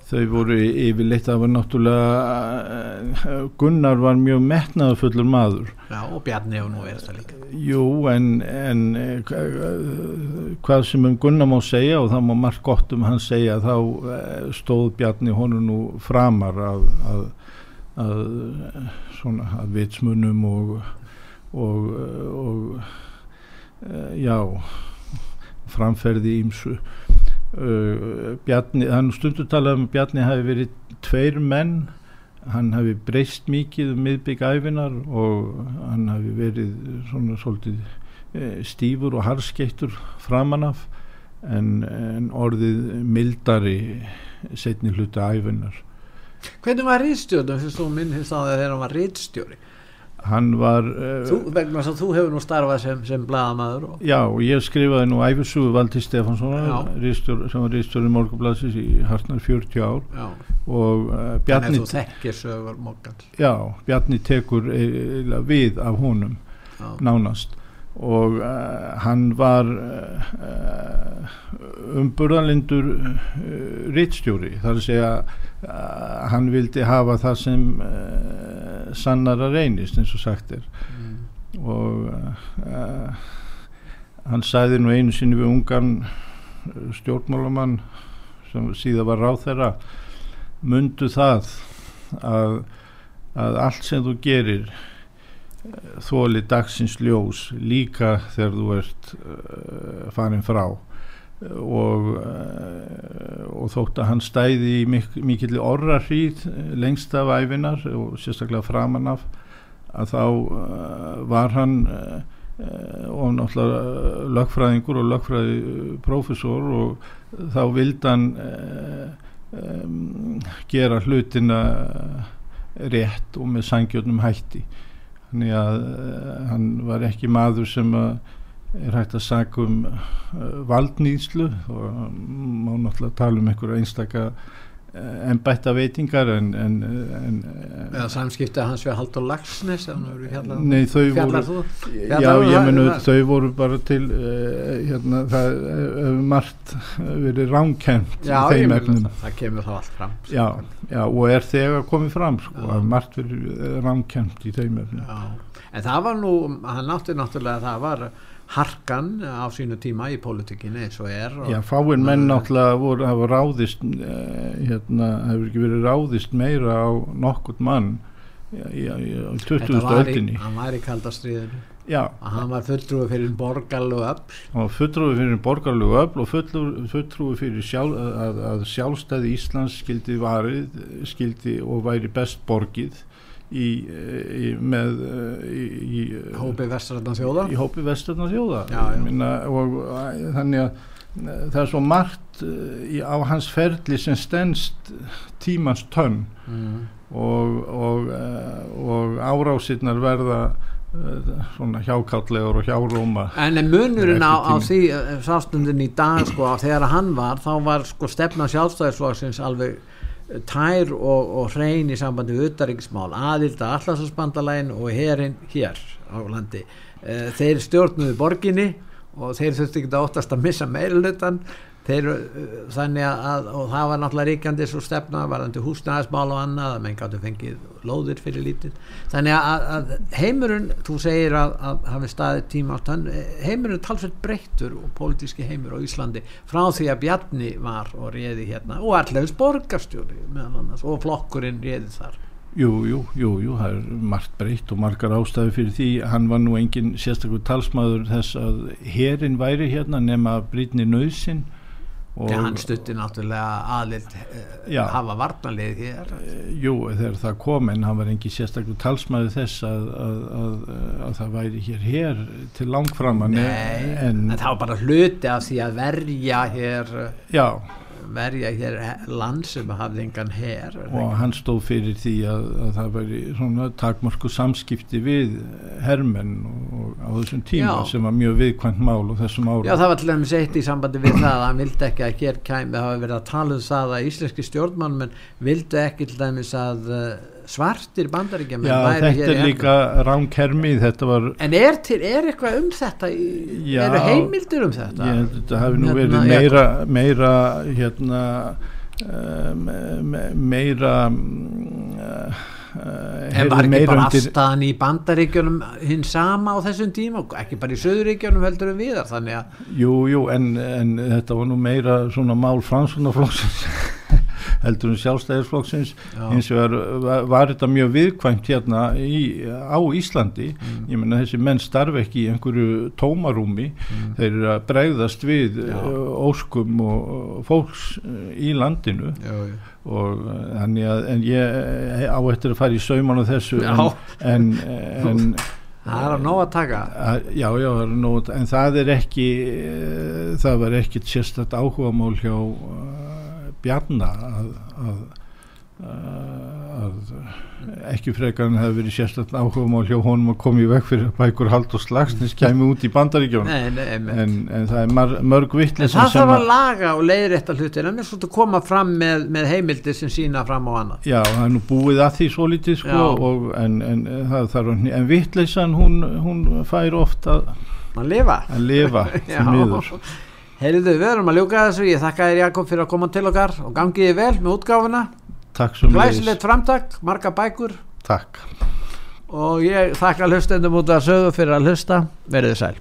Speaker 2: þau voru yfirleitt það var náttúrulega uh, Gunnar var mjög metnaðarfullur maður.
Speaker 1: Já, og Bjarni hefur nú verið það líka.
Speaker 2: Jú, en, en eh, hva- eh, hvað sem um Gunnar má segja og það má margt gott um hann segja þá eh, stóð Bjarni honum nú framar að, að, að eh, svona að vitsmunum og og, og já framferði ímsu Bjarni, hann stundu talað um Bjarni hafi verið tveir menn hann hafi breyst mikið um miðbyggæfinar og hann hafi verið svona svolítið uh, stífur og harskeittur framanaf en, en orðið mildari setni hluta æfinar
Speaker 1: Hvernig var rýðstjórnum fyrst þú minn fyrst á þegar hann var rýðstjóri?
Speaker 2: Hann var uh,
Speaker 1: Þú, vegna þess að þú hefur nú starfað sem, sem bladamaður og,
Speaker 2: já og ég skrifaði nú æfisugu Valdi
Speaker 1: Já.
Speaker 2: Stefanssonar ritstjóri- sem var rýstjóri morgublasins í hartnar 40 ár.
Speaker 1: Já,
Speaker 2: og uh, Bjarni, já, Bjarni tekur eiginlega við af honum
Speaker 1: já,
Speaker 2: nánast. Og uh, hann var uh, umburðalindur rittstjóri þar að segja hann vildi hafa það sem uh, sannara reynist eins og sagt er.
Speaker 1: Mm,
Speaker 2: og uh, hann sagði nú einu sinni við ungan uh, stjórnmálamann sem síðan var ráð þeirra mundu það að, að allt sem þú gerir þóli dagsins ljós líka þegar þú ert uh, farin frá og, uh, og þótt að hann stæði í mik mikill orra hríð lengst af æfinar og sérstaklega framan af að þá uh, var hann uh, og náttúrulega lögfræðingur og lögfræði prófessor og þá vildi hann um, gera hlutina rétt og með sangjötnum hætti. Þannig að hann var ekki maður sem að er hægt að sagja um uh, valdnýðslu og má náttúrulega tala um einhverja einstaka uh, ennbætta veitingar en, en, en
Speaker 1: eða samskipti hans við Haldur Lagsnes
Speaker 2: Nei, þau voru
Speaker 1: fjallar þú?
Speaker 2: Já,
Speaker 1: um
Speaker 2: ég menu
Speaker 1: það-
Speaker 2: þau voru bara til uh, hérna, það hefur margt verið ránkent í
Speaker 1: já, ég
Speaker 2: efnum.
Speaker 1: það, það kemur þá allt fram
Speaker 2: já, já, og er þegar komið fram sko, margt verið ránkent í þeim
Speaker 1: Já, en það var nú, hann átti náttúrulega það var harkan á sínu tíma í pólitíkinni eins og er og,
Speaker 2: Já, fáin menn náttúrulega voru, hafa ráðist uh, hérna, hefur ekki verið ráðist meira á nokkurt mann í, í, í, á 20.
Speaker 1: Þetta var í,
Speaker 2: öldinni.
Speaker 1: hann var í kaldastriðinu
Speaker 2: Já,
Speaker 1: og hann var fulltrúi fyrir borgal og öll
Speaker 2: hann var fulltrúi fyrir borgarlegu öfl og fulltrúi fyrir sjálf, að, að sjálfstæði Íslands skildi varið skildi og væri best borgið í, í, með í,
Speaker 1: hópi vestrættan þjóða?
Speaker 2: Í hópi vesturna þjóða.
Speaker 1: Já,
Speaker 2: Minna, og þannig að eh, það er svo margt eh, í, á hans ferli sem stendst tímans tönn.
Speaker 1: Mm.
Speaker 2: og, og, eh, og árásirnar verða svona hjákállegur og hjáróma
Speaker 1: En munurinn á, á því sástundin í dag sko þegar hann var þá var sko stefna sjálfstæðisflokksins alveg tær og, og hrein í sambandi við uttaríkismál aðild að allarsvarsbandalægin og herin hér á landi. Eh, þeir stjórnuðu borginni og þeir þurfti ekki að óttast að missa meirilutan þeir, eh, þannig að og það var náttúrulega ríkjandi svo stefna varðandi húsnæðismál og annað að menn gáttu fengið lóðir fyrir lítið. Þannig að, að heimurinn þú segir að, að hafi staðið tíma átt heimurinn er talsveit breyttur og pólitíski heimur á Íslandi frá því að Bjarni var og réði hérna og allaveg borgarstjóri meðal annars og flokkurinn réði þar.
Speaker 2: Jú, jú, jú, jú, það er margt breytt og margar ástæði fyrir því. Hann var nú engin sérstaklega talsmaður þess að herin væri hérna nema brýtni nöðsin og
Speaker 1: hann stutti náttúrulega aðlild
Speaker 2: Já.
Speaker 1: hafa varnalið hér
Speaker 2: Eh, Jú, þegar það kom en hann var engin sérstaklega talsmaður þess að, að, að, að það væri hér hér til langframan
Speaker 1: Nei,
Speaker 2: en,
Speaker 1: en það var bara hluti af því að verja hér
Speaker 2: já,
Speaker 1: verja hér land sem hafði engan her
Speaker 2: og hann stóð fyrir því að, að það væri svona takmörku samskipti við hermenn og, og á þessum tíma
Speaker 1: Já.
Speaker 2: sem var mjög viðkvæmt mál og þessum árum
Speaker 1: Já, það var til dæmis eitt í sambandi við það að hann vildi ekki að hér kæmi, það hafa verið að tala um það að íslenski stjórnmann menn vildi ekki til dæmis að uh, svartir bandaríkja
Speaker 2: Já, þetta er líka ránkermið, þetta var
Speaker 1: En er, til, er eitthvað um þetta
Speaker 2: Já.
Speaker 1: eru heimildir um þetta?
Speaker 2: ég þetta hafi nú
Speaker 1: Hérna,
Speaker 2: verið
Speaker 1: já.
Speaker 2: meira meira hérna um, me- meira um,
Speaker 1: En var ekki bara afstæðan í bandaríkjunum hinn sama á þessum tíma ekki bara í söðuríkjunum heldur um viðar
Speaker 2: Jú, jú, en, en þetta var nú meira svona mál fransunaflóksins heldur en sjálfstæðisflokksins
Speaker 1: Já.
Speaker 2: eins og var, var, þetta mjög viðkvæmt hérna í, á Íslandi
Speaker 1: Mm.
Speaker 2: ég menna þessi menn starfi ekki í einhverju tómarúmi
Speaker 1: Mm.
Speaker 2: þeir eru að bregðast við
Speaker 1: Já.
Speaker 2: uh, óskum og, og fólks uh, í landinu
Speaker 1: já, já.
Speaker 2: og uh, þannig að en ég eh, á eftir að fara í sauman á þessu en, en, en
Speaker 1: það er að nóg að taka
Speaker 2: að, já, já, það er nóg, en það er ekki eh, það var ekkit sérstætt áhugamál hjá Bjarna að, að, að ekki frekar en það hefur verið sérstætt áhugamál hjá honum að koma í veg fyrir að bækur hald og slagsnis kæmi út í bandaríkjónum en, en það er mar, mörg
Speaker 1: En
Speaker 2: vittlis
Speaker 1: það þarf að laga og leiðrétta hlutir en mér svolítið koma fram með, með heimildir sem sína fram á annað.
Speaker 2: Já, það er nú búið að því svo lítið sko, og, en, en, það að, en vittleysan hún, hún fær ofta að,
Speaker 1: lifa.
Speaker 2: Að lifa því miður.
Speaker 1: Heyrðu, við erum að ljúka þessu, ég þakka þér Jakob fyrir að koma til okkar og gangiði vel með útgáfuna.
Speaker 2: Takk sem
Speaker 1: glæsilegt framtak, marga bækur.
Speaker 2: Takk.
Speaker 1: og ég þakka hlustendum út að sögu fyrir að hlusta, verið sæl